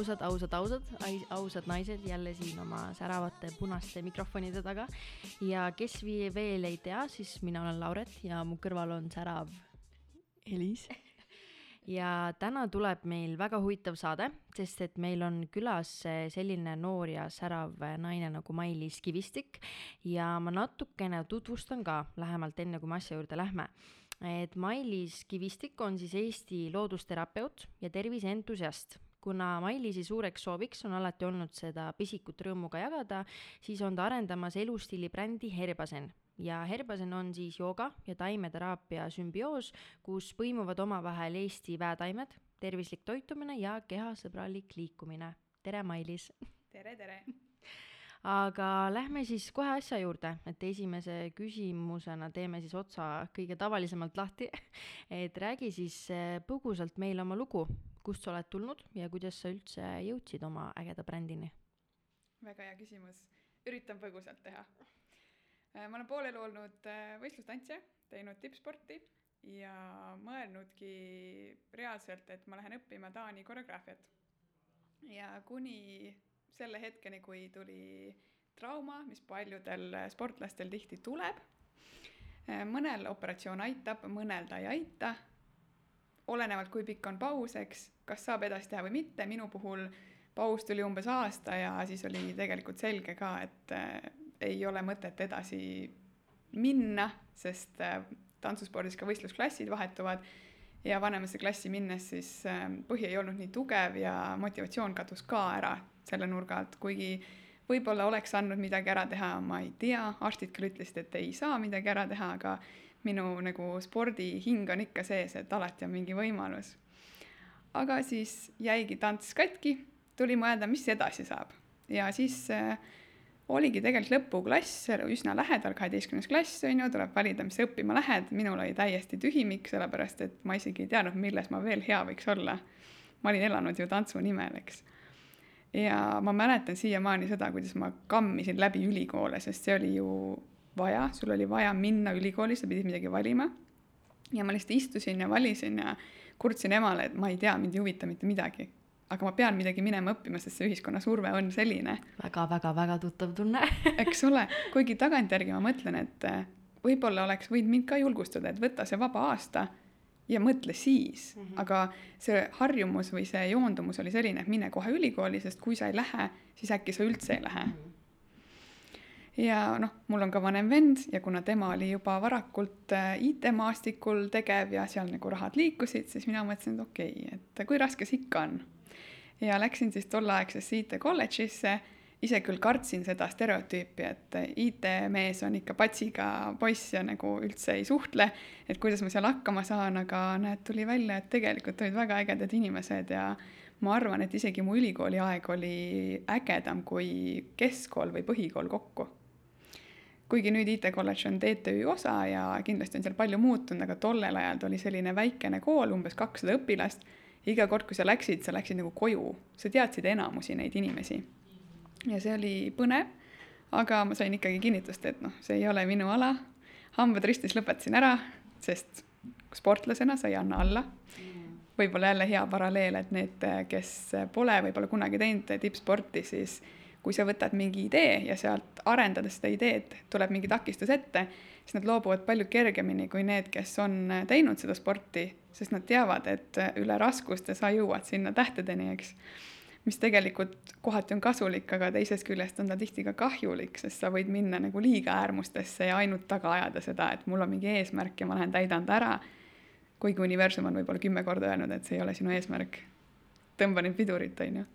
ausad, ausad, ausad, ausad naised jälle siin oma säravate punaste mikrofonide taga. ja kes veel ei tea, siis mina olen Lauret ja mu kõrval on särav Elis. ja täna tuleb meil väga huvitav saade, sest et meil on külas selline noor ja särav naine nagu Mailis Kivistik ja ma natukene tutvustan ka lähemalt, enne kui me asja juurde lähme et Mailis Kivistik on siis Eesti loodusterapeut ja terviseentusiast kuna Mailisi suureks sooviks on alati olnud seda pisikut rõõmu ka jagada, siis on ta arendamas elustiilibrändi Herbasen ja Herbasen on siis jooga ja taimeteraapia sümbioos, kus põimuvad omavahel Eesti väetaimed, tervislik toitumine ja kehasõbralik liikumine. tere, Mailis! tere, tere! aga lähme siis kohe asja juurde, et esimese küsimusena teeme siis otsa kõige tavalisemalt lahti et räägi siis eh, põgusalt meile oma lugu, kust sa oled tulnud ja kuidas sa üldse jõudsid oma ägeda brändini? väga hea küsimus, üritan põgusalt teha. Äh, ma olen pool elu olnud äh, võistlustantsija, teinud tippsporti ja mõelnudki reaalselt, et ma lähen õppima Taani koreograafiat. ja kuni selle hetkeni, kui tuli trauma, mis paljudel sportlastel tihti tuleb. Äh, mõnel operatsioon aitab, mõnel ta ei aita. Olenevalt, kui pikk on paus, eks, kas saab edasi teha või mitte, minu puhul paus tuli umbes aasta ja siis oli tegelikult selge ka, et äh, ei ole mõtet edasi minna, sest äh, tantsuspordis ka võistlusklassid vahetuvad ja vanemasse klassi minnes siis äh, põhi ei olnud nii tugev ja motivatsioon kadus ka ära selle nurga alt, kuigi võib-olla oleks andnud midagi ära teha, ma ei tea, arstid küll ütlesid, et ei saa midagi ära teha, aga minu nagu spordihing on ikka sees, et alati on mingi võimalus. aga siis jäigi tants katki, tuli mõelda, mis edasi saab ja siis äh, oligi tegelikult lõpuklass üsna lähedal, kaheteistkümnes klass on ju, tuleb valida, mis sa õppima lähed, minul oli täiesti tühimik, sellepärast et ma isegi ei teadnud, milles ma veel hea võiks olla. ma olin elanud ju tantsu nimel, eks ja ma mäletan siiamaani seda, kuidas ma kammisin läbi ülikoole, sest see oli ju vaja, sul oli vaja minna ülikooli, sa pidid midagi valima. ja ma lihtsalt istusin ja valisin ja kurtsin emale, et ma ei tea, mind ei huvita mitte midagi. aga ma pean midagi minema õppima, sest see ühiskonna surve on selline väga,. väga-väga-väga tuttav tunne eks ole, kuigi tagantjärgi ma mõtlen, et võib-olla oleks võinud mind ka julgustada, et võta see vaba aasta ja mõtle siis mm, -hmm. aga see harjumus või see joondumus oli selline, et mine kohe ülikooli, sest kui sa ei lähe, siis äkki sa üldse ei lähe mm. -hmm ja noh, mul on ka vanem vend ja kuna tema oli juba varakult äh, IT-maastikul tegev ja seal nagu rahad liikusid, siis mina mõtlesin, et okei okay,, et kui raske see ikka on. ja läksin siis tolleaegsesse IT-kolledžisse ise küll kartsin seda stereotüüpi, et IT-mees on ikka patsiga poiss ja nagu üldse ei suhtle, et kuidas ma seal hakkama saan, aga näed, tuli välja, et tegelikult olid väga ägedad inimesed ja ma arvan, et isegi mu ülikooli aeg oli ägedam kui keskkool või põhikool kokku. Kuigi nüüd IT-kolledž on TTÜ osa ja kindlasti on seal palju muutunud, aga tollel ajal ta oli selline väikene kool, umbes kakssada õpilast, iga kord, kui sa läksid, sa läksid nagu koju, sa teadsid enamusi neid inimesi ja see oli põnev, aga ma sain ikkagi kinnitust, et noh, see ei ole minu ala. hambad ristis lõpetasin ära, sest sportlasena sa ei anna alla. võib-olla jälle hea paralleel, et need, kes pole võib-olla kunagi teinud tippsporti, siis kui sa võtad mingi idee ja sealt arendades seda ideed tuleb mingi takistus ette, siis nad loobuvad palju kergemini kui need, kes on teinud seda sporti, sest nad teavad, et üle raskuste sa jõuad sinna tähtedeni, eks mis tegelikult kohati on kasulik, aga teisest küljest on ta tihti ka kahjulik, sest sa võid minna nagu liiga äärmustesse ja ainult taga ajada seda, et mul on mingi eesmärk ja ma lähen täidan ta ära. kuigi universum on võib-olla kümme korda öelnud, et see ei ole sinu eesmärk. tõmba nüüd pidurit, on ju.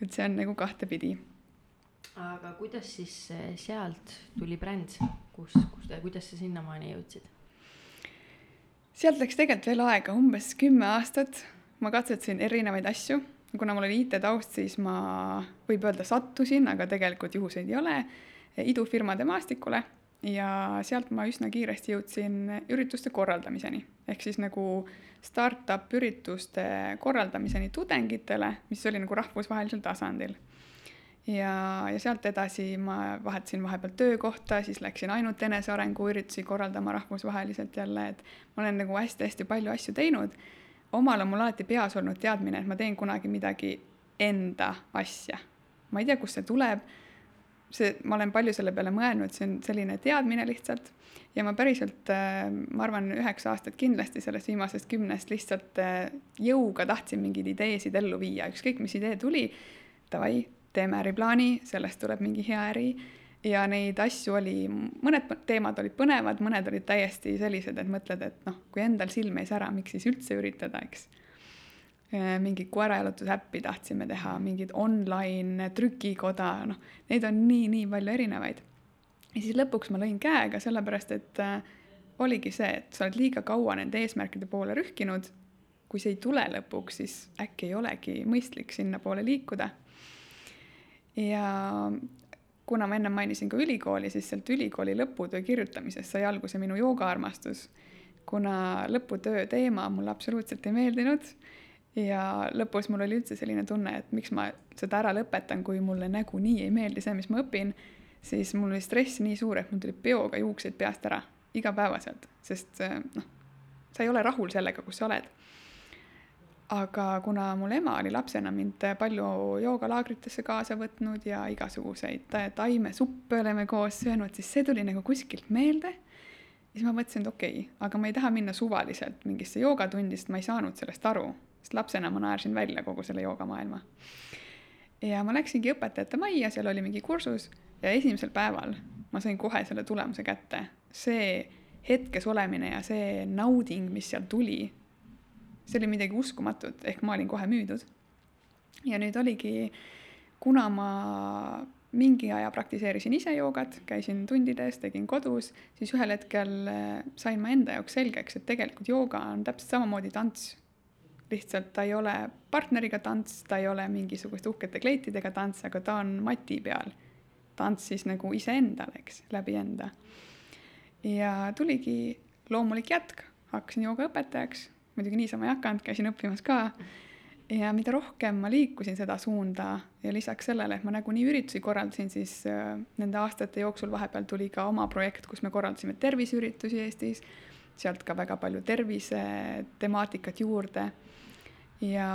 Et see on nagu kahtepidi. aga kuidas siis eh, sealt tuli bränd, kus, kus, kuidas sa sinnamaani jõudsid? sealt läks tegelikult veel aega, umbes kümme aastat. ma katsetasin erinevaid asju kuna mul oli IT-taust, siis ma, võib öelda, sattusin, aga tegelikult juhuseid ei ole, idufirmade maastikule ja sealt ma üsna kiiresti jõudsin ürituste korraldamiseni. ehk siis nagu startup ürituste korraldamiseni tudengitele, mis oli nagu rahvusvahelisel tasandil. ja, ja sealt edasi ma vahetasin vahepeal töökohta, siis läksin ainult enesearengu üritusi korraldama rahvusvaheliselt jälle, et ma olen nagu hästi-hästi palju asju teinud omal on mul alati peas olnud teadmine, et ma teen kunagi midagi enda asja. ma ei tea, kust see tuleb. See, ma olen palju selle peale mõelnud, see on selline teadmine lihtsalt. Ja ma päriselt, äh, ma arvan, üheksa aastat kindlasti sellest viimasest kümnest lihtsalt äh, jõuga tahtsin mingeid ideesid ellu viia, ükskõik mis idee tuli, davai, teeme äriplaani, sellest tuleb mingi hea äri. Ja neid asju oli, mõned teemad olid põnevad, mõned olid täiesti sellised, et mõtled, et noh, kui endal silm ei sära, miks siis üldse üritada, eks. Äh, mingit koerajalutusäppi tahtsime teha, mingit online trükikoda, noh, neid on nii-nii palju erinevaid ja siis lõpuks ma lõin käega, sellepärast et äh, oligi see, et sa oled liiga kaua nende eesmärkide poole rühkinud. kui see ei tule lõpuks, siis äkki ei olegi mõistlik sinnapoole liikuda. ja kuna ma enne mainisin ka ülikooli, siis sealt ülikooli lõputöö kirjutamisest sai alguse minu joogaarmastus. kuna lõputöö teema mulle absoluutselt ei meeldinud ja lõpus mul oli üldse selline tunne, et miks ma seda ära lõpetan, kui mulle nagunii ei meeldi see, mis ma õpin siis mul oli stress nii suur, et mul tuli peoga juuksed peast ära igapäevaselt, sest noh, sa ei ole rahul sellega, kus sa oled. aga kuna mul ema oli lapsena mind palju joogalaagritesse kaasa võtnud ja igasuguseid taimesuppe oleme koos söönud, siis see tuli nagu kuskilt meelde. siis ma mõtlesin, et okei okay,, aga ma ei taha minna suvaliselt mingisse joogatundi, sest ma ei saanud sellest aru, sest lapsena ma naersin välja kogu selle joogamaailma. ja ma läksingi õpetajate majja, seal oli mingi kursus ja esimesel päeval ma sain kohe selle tulemuse kätte. see hetkes olemine ja see nauding, mis sealt tuli, see oli midagi uskumatut, ehk ma olin kohe müüdud. ja nüüd oligi, kuna ma mingi aja praktiseerisin ise joogat, käisin tundides, tegin kodus, siis ühel hetkel sain ma enda jaoks selgeks, et tegelikult jooga on täpselt samamoodi tants. Lihtsalt ta ei ole partneriga tants, ta ei ole mingisuguste uhkete kleitidega tants, aga ta on mati peal. Tantsis nagu iseendale, eks, läbi enda. ja tuligi loomulik jätk, hakkasin joogaõpetajaks, muidugi niisama ei hakanud, käisin õppimas ka. ja mida rohkem ma liikusin seda suunda ja lisaks sellele, et ma nagunii üritusi korraldasin, siis äh, nende aastate jooksul vahepeal tuli ka oma projekt, kus me korraldasime terviseüritusi Eestis, sealt ka väga palju tervisetemaatikat juurde ja,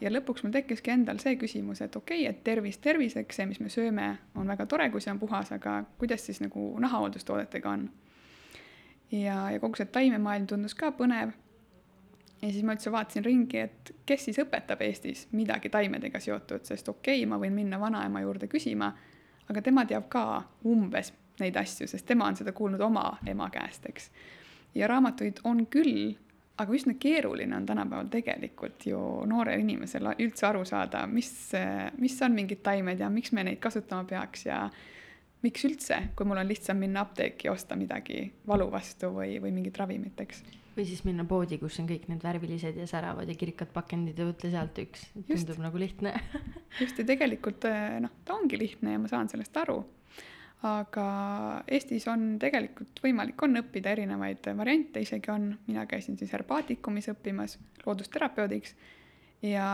ja lõpuks mul tekkiski endal see küsimus, et okei okay,, et tervis terviseks, see, mis me sööme, on väga tore, kui see on puhas, aga kuidas siis nagu nahahooldustoodetega on? ja, ja kogu see taimemaailm tundus ka põnev. ja siis ma üldse vaatasin ringi, et kes siis õpetab Eestis midagi taimedega seotud, sest okei okay,, ma võin minna vanaema juurde küsima, aga tema teab ka umbes neid asju, sest tema on seda kuulnud oma ema käest, eks. ja raamatuid on küll aga üsna keeruline on tänapäeval tegelikult ju noorel inimesel üldse aru saada, mis, mis on mingid taimed ja miks me neid kasutama peaks ja miks üldse, kui mul on lihtsam minna apteeki ja osta midagi valu vastu või, või mingit ravimit, eks. või siis minna poodi, kus on kõik need värvilised ja säravad ja kirikad pakendid ja võtta sealt üks, tundub just. nagu lihtne just ja tegelikult noh, ta ongi lihtne ja ma saan sellest aru aga Eestis on tegelikult võimalik, on õppida erinevaid variante, isegi on, mina käisin siis herbaatikumis õppimas loodusterapeudiks. Ja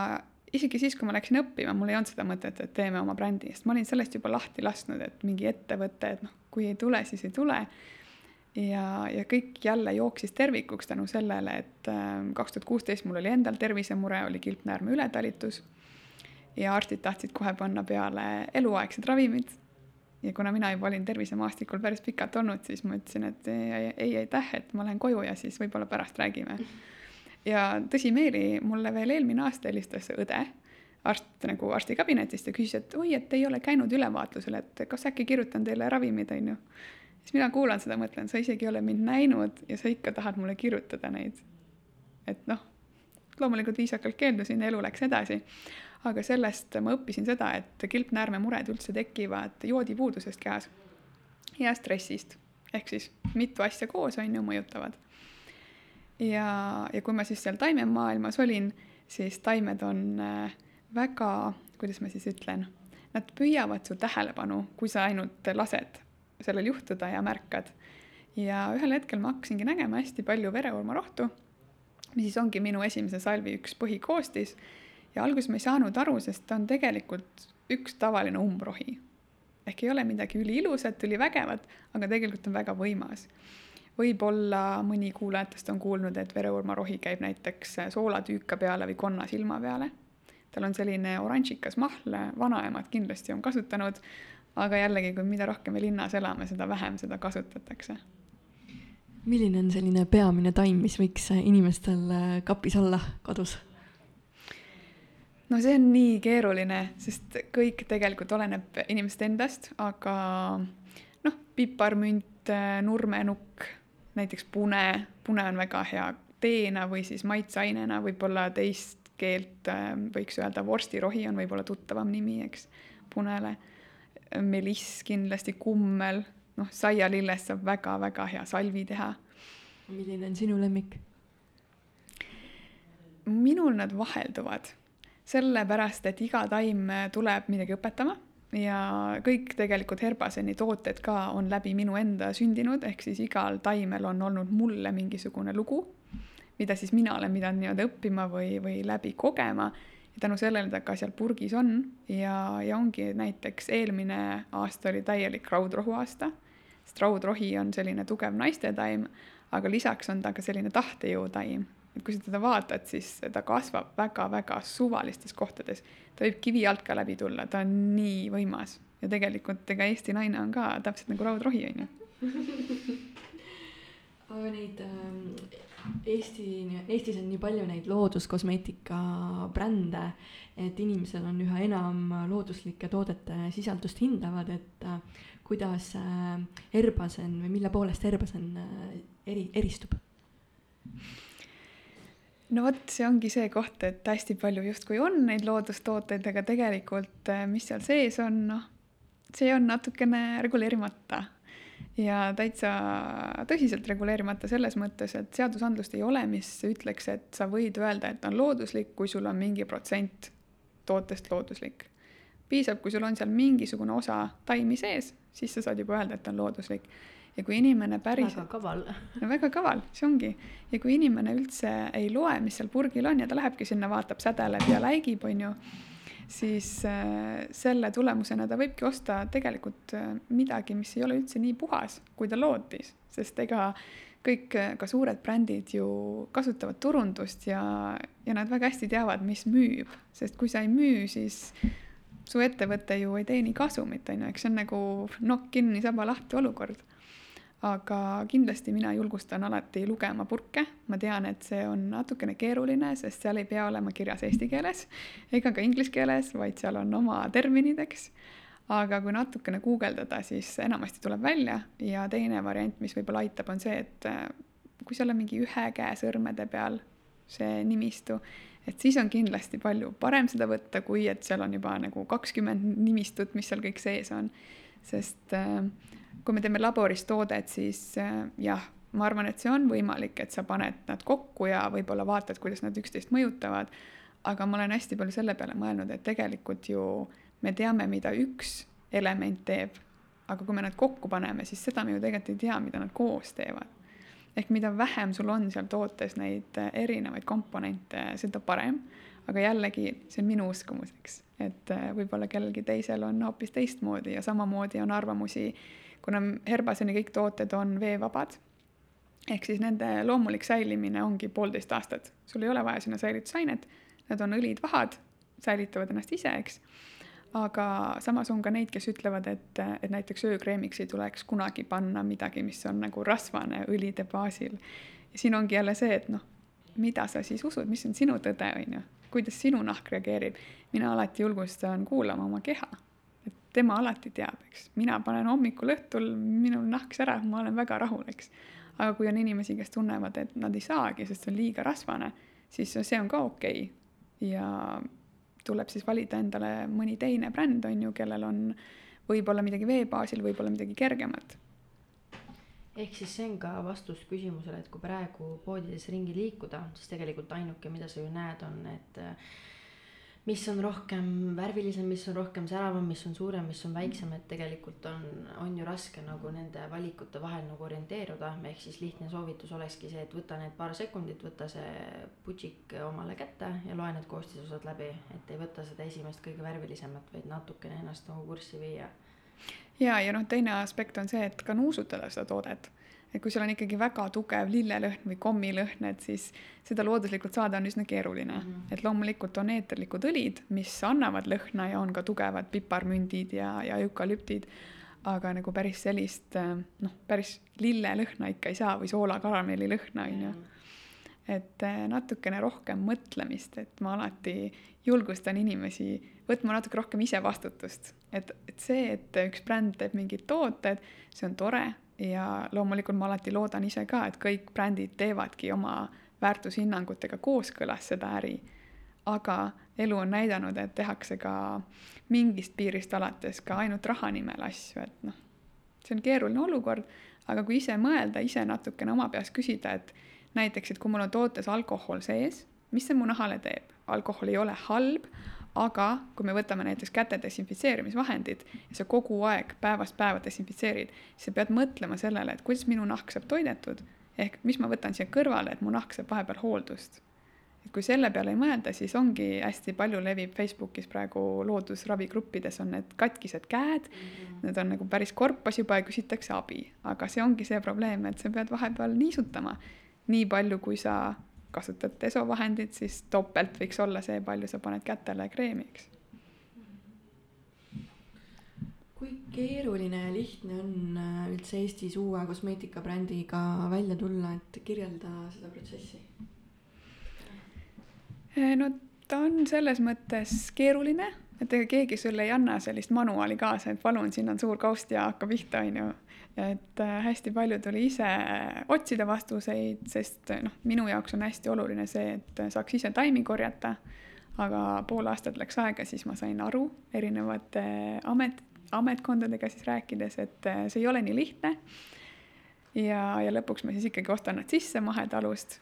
isegi siis, kui ma läksin õppima, mul ei olnud seda mõtet, et teeme oma brändi, sest ma olin sellest juba lahti lasknud, et mingi ettevõte, et noh, kui ei tule, siis ei tule. ja, ja kõik jälle jooksis tervikuks tänu sellele, et ähm, kaks tuhat kuusteist mul oli endal tervisemure, oli kilpnäärme ületalitus. Ja arstid tahtsid kohe panna peale eluaegsed ravimid ja kuna mina juba olin tervisemaastikul päris pikalt olnud, siis ma ütlesin, et ei, ei aitäh, et ma lähen koju ja siis võib-olla pärast räägime. ja tõsimeeli, mulle veel eelmine aasta helistas õde, arst nagu arstikabinetist ja küsis, et oi, et ei ole käinud ülevaatlusel, et kas äkki kirjutan teile ravimid, on ju. siis mina kuulan seda, mõtlen, sa isegi ei ole mind näinud ja sa ikka tahad mulle kirjutada neid. et noh, loomulikult viisakalt keeldusin ja elu läks edasi aga sellest ma õppisin seda, et kilpnäärmemured üldse tekivad joodipuudusest kehas ja stressist. ehk siis mitu asja koos, on ju, mõjutavad. ja, ja kui ma siis seal taimemaailmas olin, siis taimed on äh, väga, kuidas ma siis ütlen, nad püüavad su tähelepanu, kui sa ainult lased sellel juhtuda ja märkad. ja ühel hetkel ma hakkasingi nägema hästi palju vereurmarohtu, mis siis ongi minu esimese salvi üks põhikoostis ja alguses ma ei saanud aru, sest ta on tegelikult üks tavaline umbrohi. ehk ei ole midagi üliilusat, ülivägevat, aga tegelikult on väga võimas. võib-olla mõni kuulajatest on kuulnud, et vereurmarohi käib näiteks soolatüüka peale või konnasilma peale. tal on selline oranžikas mahl, vanaemad kindlasti on kasutanud, aga jällegi, kui mida rohkem me linnas elame, seda vähem seda kasutatakse. milline on selline peamine taim, mis võiks inimestel kapis olla kodus? No see on nii keeruline, sest kõik tegelikult oleneb inimesest endast, aga noh, piparmünt, nurmenukk, näiteks pune, pune on väga hea teena või siis maitseainena, võib-olla teist keelt võiks öelda vorstirohi on võib-olla tuttavam nimi, eks, punele. meliss kindlasti, kummel, noh, saialillest saab väga-väga hea salvi teha. milline on sinu lemmik? minul nad vahelduvad, sellepärast et iga taim tuleb midagi õpetama ja kõik tegelikult Herbaseni tooted ka on läbi minu enda sündinud, ehk siis igal taimel on olnud mulle mingisugune lugu, mida siis mina olen pidanud nii-öelda õppima või, või läbi kogema. Ja tänu sellele ta ka seal purgis on ja, ja ongi näiteks eelmine aasta oli täielik raudrohu aasta, sest raudrohi on selline tugev naistetaim, aga lisaks on ta ka selline tahtejõutaim kui sa teda vaatad, siis ta kasvab väga-väga suvalistes kohtades. ta võib kivi alt ka läbi tulla, ta on nii võimas ja tegelikult ega Eesti naine on ka täpselt nagu raudrohi, on ju. aga neid äh, Eesti, Eestis on nii palju neid looduskosmeetika brände, et inimesel on üha enam looduslike toodete sisaldust hindavad, et äh, kuidas äh, Erbasen või mille poolest Erbasen äh, eri, eristub? No vot, see ongi see koht, et hästi palju justkui on neid loodustooteid, aga tegelikult, eh, mis seal sees on, noh, see on natukene reguleerimata ja täitsa tõsiselt reguleerimata selles mõttes, et seadusandlust ei ole, mis ütleks, et sa võid öelda, et on looduslik, kui sul on mingi protsent tootest looduslik. piisab, kui sul on seal mingisugune osa taimi sees, siis sa saad juba öelda, et on looduslik ja kui inimene päris. väga kaval. no väga kaval, see ongi. ja kui inimene üldse ei loe, mis seal purgil on ja ta lähebki sinna, vaatab, sädeleb ja läigib, on ju, siis äh, selle tulemusena ta võibki osta tegelikult äh, midagi, mis ei ole üldse nii puhas, kui ta lootis, sest ega kõik äh, ka suured brändid ju kasutavad turundust ja, ja nad väga hästi teavad, mis müüb, sest kui sa ei müü, siis su ettevõte ju ei teeni kasumit, on ju, eks see on nagu nokk kinni, saba lahti olukord aga kindlasti mina julgustan alati lugema purke, ma tean, et see on natukene keeruline, sest seal ei pea olema kirjas eesti keeles ega ka inglise keeles, vaid seal on oma terminid, eks. aga kui natukene guugeldada, siis enamasti tuleb välja ja teine variant, mis võib-olla aitab, on see, et äh, kui seal on mingi ühe käe sõrmede peal see nimistu, et siis on kindlasti palju parem seda võtta, kui et seal on juba nagu kakskümmend nimistut, mis seal kõik sees on. sest äh, kui me teeme laboris toodet, siis äh, jah, ma arvan, et see on võimalik, et sa paned nad kokku ja võib-olla vaatad, kuidas nad üksteist mõjutavad. aga ma olen hästi palju selle peale mõelnud, et tegelikult ju me teame, mida üks element teeb. aga kui me nad kokku paneme, siis seda me ju tegelikult ei tea, mida nad koos teevad. ehk mida vähem sul on seal tootes neid äh, erinevaid komponente, seda parem. aga jällegi, see on minu uskumus, eks, et äh, võib-olla kellelgi teisel on hoopis teistmoodi ja samamoodi on arvamusi kuna Herbaseni kõik tooted on veevabad, ehk siis nende loomulik säilimine ongi poolteist aastat, sul ei ole vaja sinna säilitusainet, nad on õlid-vahad, säilitavad ennast ise, eks. aga samas on ka neid, kes ütlevad, et, et näiteks öökreemiks ei tuleks kunagi panna midagi, mis on nagu rasvane õlide baasil. ja siin ongi jälle see, et noh, mida sa siis usud, mis on sinu tõde, on ju, kuidas sinu nahk reageerib. mina alati julgustan kuulama oma keha tema alati teab, eks. mina panen hommikul, õhtul, minul nahk särab, ma olen väga rahul, eks. aga kui on inimesi, kes tunnevad, et nad ei saagi, sest see on liiga rasvane, siis see on ka okei okay.. ja tuleb siis valida endale mõni teine bränd, on ju, kellel on võib-olla midagi vee baasil, võib-olla midagi kergemat. ehk siis see on ka vastus küsimusele, et kui praegu poodides ringi liikuda, siis tegelikult ainuke, mida sa ju näed, on, et mis on rohkem värvilisem, mis on rohkem säravam, mis on suurem, mis on väiksem, et tegelikult on, on ju raske nagu nende valikute vahel nagu orienteeruda, ehk siis lihtne soovitus olekski see, et võta need paar sekundit, võta see putšik omale kätte ja loe need koostisosad läbi, et ei võta seda esimest kõige värvilisemat, vaid natukene ennast nagu kurssi viia. ja, ja noh, teine aspekt on see, et ka nuusutada seda toodet et kui sul on ikkagi väga tugev lillelõhn või kommilõhn, et siis seda looduslikult saada on üsna keeruline mm. -hmm. et loomulikult on eeterlikud õlid, mis annavad lõhna ja on ka tugevad piparmündid ja, ja eukalüptid, aga nagu päris sellist noh, päris lillelõhna ikka ei saa või soolakaramelli lõhna, on ju. et eh, natukene rohkem mõtlemist, et ma alati julgustan inimesi võtma natuke rohkem ise vastutust, et, et see, et üks bränd teeb mingid tooted, see on tore ja loomulikult ma alati loodan ise ka, et kõik brändid teevadki oma väärtushinnangutega kooskõlas seda äri. aga elu on näidanud, et tehakse ka mingist piirist alates ka ainult raha nimel asju, et noh, see on keeruline olukord, aga kui ise mõelda, ise natukene oma peas küsida, et näiteks, et kui mul on tootes alkohol sees, mis see mu nahale teeb? alkohol ei ole halb, aga kui me võtame näiteks käte desinfitseerimisvahendid ja sa kogu aeg päevast päeva desinfitseerid, siis sa pead mõtlema sellele, et kuidas minu nahk saab toidetud, ehk mis ma võtan siia kõrvale, et mu nahk saab vahepeal hooldust. et kui selle peale ei mõelda, siis ongi hästi palju levib Facebookis praegu loodusravigruppides on need katkised käed mm, -hmm. need on nagu päris korpas juba ja küsitakse abi, aga see ongi see probleem, et sa pead vahepeal niisutama nii palju, kui sa kasutad desovahendit, siis topelt võiks olla see, palju sa paned kätele kreemi, eks. kui keeruline ja lihtne on äh, üldse Eestis uue kosmeetikabrändiga välja tulla, et kirjelda seda protsessi? Äh, no ta on selles mõttes keeruline, et ega keegi sulle ei anna sellist manuaali kaasa, et palun, siin on suur kaust ja hakka pihta, on ju et äh, hästi palju tuli ise otsida vastuseid, sest noh, minu jaoks on hästi oluline see, et saaks ise taimi korjata. aga pool aastat läks aega, siis ma sain aru erinevate amet, ametkondadega siis rääkides, et äh, see ei ole nii lihtne. ja, ja lõpuks ma siis ikkagi ostan nad sisse mahetalust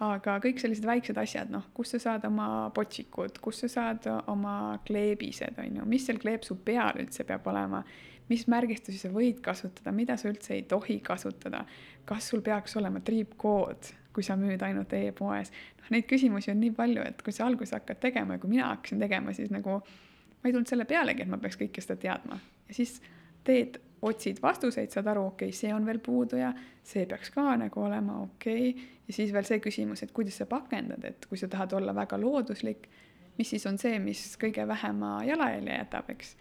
aga kõik sellised väiksed asjad, noh, kust sa saad oma potsikud, kust sa saad oma kleebised, on ju, mis seal kleepsu peal üldse peab olema mis märgistusi sa võid kasutada, mida sa üldse ei tohi kasutada, kas sul peaks olema triipkood, kui sa müüd ainult e-poes. noh, neid küsimusi on nii palju, et kui sa alguses hakkad tegema ja kui mina hakkasin tegema, siis nagu ma ei tulnud selle pealegi, et ma peaks kõike seda teadma. Ja siis teed, otsid vastuseid, saad aru, okei okay,, see on veel puudu ja see peaks ka nagu olema okei. Okay.. ja siis veel see küsimus, et kuidas sa pakendad, et kui sa tahad olla väga looduslik, mis siis on see, mis kõige vähema jalajälje jätab, eks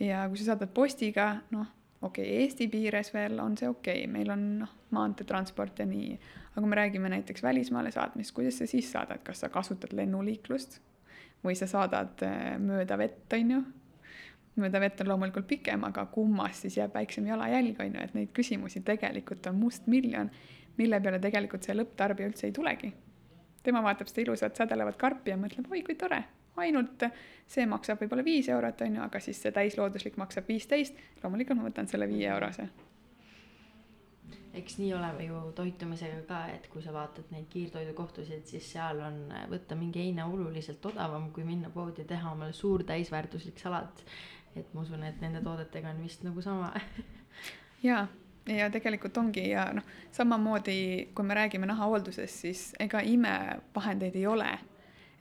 ja kui sa saadad postiga, noh, okei okay,, Eesti piires veel on see okei okay., meil on noh, maanteetransport ja nii, aga kui me räägime näiteks välismaale saatmist, kuidas sa siis saadad, kas sa kasutad lennuliiklust või sa saadad äh, mööda vett, on ju, mööda vett on loomulikult pikem, aga kummas siis jääb väiksem jalajälg, on ju, et neid küsimusi tegelikult on mustmiljon, mille peale tegelikult see lõpptarbija üldse ei tulegi. tema vaatab seda ilusat sädelevat karpi ja mõtleb, oi kui tore, ainult see maksab võib-olla viis eurot, on ju, aga siis see täislooduslik maksab viisteist, loomulikult ma võtan selle viie eurose. eks nii oleme ju toitumisega ka, et kui sa vaatad neid kiirtoidukohtusid, siis seal on võtta mingi heine oluliselt odavam, kui minna poodi teha omale suur täisväärtuslik salat. et ma usun, et nende toodetega on vist nagu sama jaa ja tegelikult ongi ja noh, samamoodi kui me räägime nahahooldusest, siis ega imevahendeid ei ole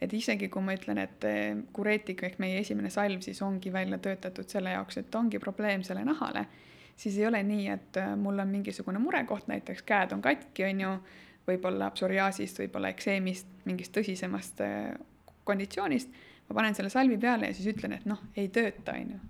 et isegi kui ma ütlen, et eh, kureetik ehk meie esimene salv siis ongi välja töötatud selle jaoks, et ongi probleemsele nahale, siis ei ole nii, et eh, mul on mingisugune murekoht, näiteks käed on katki, on ju, võib-olla psoriaasist, võib-olla ekseemist, mingist tõsisemast eh, konditsioonist, ma panen selle salvi peale ja siis ütlen, et noh, ei tööta, on ju.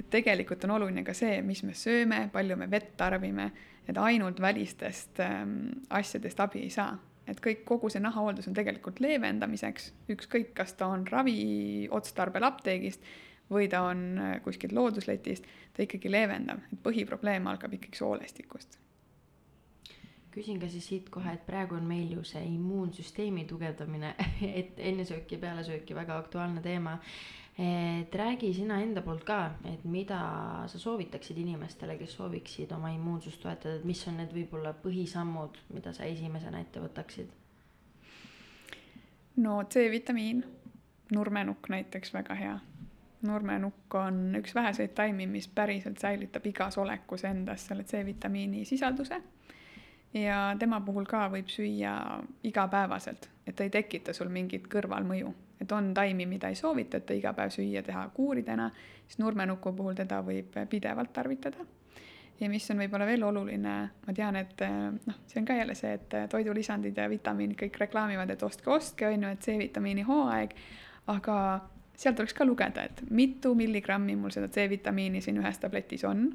et tegelikult on oluline ka see, mis me sööme, palju me vett tarbime, et ainult välistest ähm, asjadest abi ei saa et kõik, kogu see nahahooldus on tegelikult leevendamiseks, ükskõik, kas ta on raviotstarbel apteegist või ta on äh, kuskilt loodusletist, ta ikkagi leevendab, et põhiprobleem algab ikkagi soolestikust. küsin ka siis siit kohe, et praegu on meil ju see immuunsüsteemi tugevdamine, et ennesöök ja pealesöök ja väga aktuaalne teema et räägi sina enda poolt ka, et mida sa soovitaksid inimestele, kes sooviksid oma immuunsust toetada, et mis on need võib-olla põhisammud, mida sa esimesena ette võtaksid? no C-vitamiin, nurmenukk näiteks väga hea. nurmenukk on üks väheseid taimi, mis päriselt säilitab igas olekus endas selle C-vitamiini sisalduse ja tema puhul ka võib süüa igapäevaselt, et ta ei tekita sul mingit kõrvalmõju et on taimi, mida ei soovitata iga päev süüa, teha kuuridena, siis nurmenuku puhul teda võib pidevalt tarvitada. ja mis on võib-olla veel oluline, ma tean, et äh, noh, see on ka jälle see, et äh, toidulisandid ja vitamiinid kõik reklaamivad, et ostke, ostke, on ju, et C-vitamiini hooaeg, aga sealt tuleks ka lugeda, et mitu milligrammi mul seda C-vitamiini siin ühes tabletis on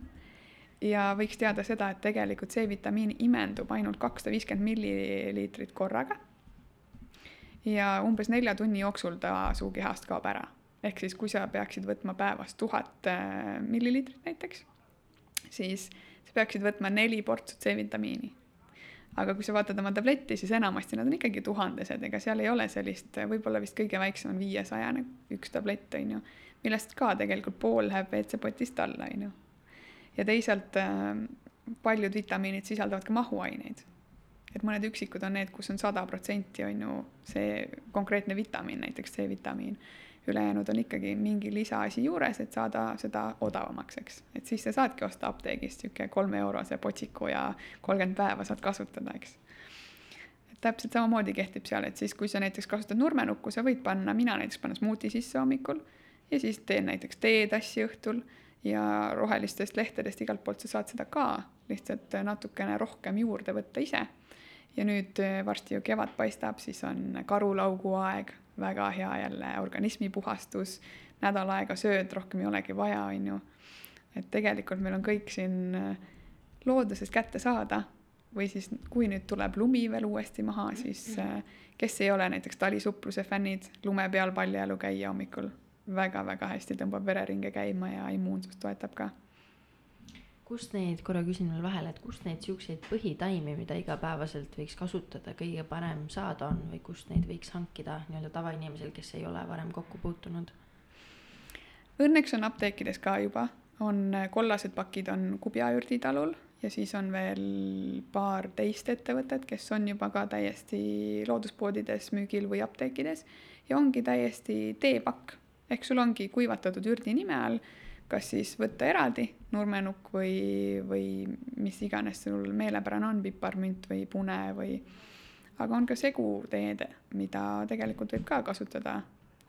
ja võiks teada seda, et tegelikult C-vitamiin imendub ainult kakssada viiskümmend milliliitrit korraga. Ja umbes nelja tunni jooksul ta su kehast kaob ära. ehk siis, kui sa peaksid võtma päevas tuhat äh, milliliitrit näiteks, siis sa peaksid võtma neli portsut C-vitamiini. aga kui sa vaatad oma tabletti, siis enamasti nad on ikkagi tuhandesed, ega seal ei ole sellist, võib-olla vist kõige väiksem on viiesajane üks tablett, on ju, millest ka tegelikult pool läheb WC-potist alla, on ju ja teisalt äh, paljud vitamiinid sisaldavad ka mahuaineid. Et mõned üksikud on need, kus on sada protsenti, on ju, see konkreetne vitamiin, näiteks C-vitamiin. ülejäänud on ikkagi mingi lisaasi juures, et saada seda odavamaks, eks. et siis sa saadki osta apteegist niisugune kolme-eurose potsiku ja kolmkümmend päeva saad kasutada, eks täpselt samamoodi kehtib seal, et siis, kui sa näiteks kasutad nurmenukku, sa võid panna, mina näiteks panen smuuti sisse hommikul ja siis teen näiteks teetassi õhtul ja rohelistest lehtedest igalt poolt sa saad seda ka, lihtsalt natukene rohkem juurde võtta ise. Ja nüüd eh, varsti ju kevad paistab, siis on karulaugu aeg, väga hea jälle organismi puhastus, nädal aega sööd, rohkem ei olegi vaja, on ju. et tegelikult meil on kõik siin eh, loodusest kätte saada või siis, kui nüüd tuleb lumi veel uuesti maha, siis eh, kes ei ole näiteks talisupluse fännid, lume peal paljajalu käia hommikul väga-väga hästi tõmbab vereringe käima ja immuunsust toetab ka. Kust neid, korra küsin veel vahele, et kust neid siukseid põhitaimi, mida igapäevaselt võiks kasutada, kõige parem saada on või kust neid võiks hankida nii-öelda tavainimesel, kes ei ole varem kokku puutunud? Õnneks on apteekides ka juba, on kollased pakid on Kubja ürditalul ja siis on veel paar teist ettevõtet, kes on juba ka täiesti looduspoodides müügil või apteekides. Ja ongi täiesti teepakk. Ehk sul ongi kuivatatud ürdi nime all, kas siis võtta eraldi nurmenukk või, või mis iganes sul meelepärane on, piparmünt või pune või, aga on ka seguteed, mida tegelikult võib ka kasutada,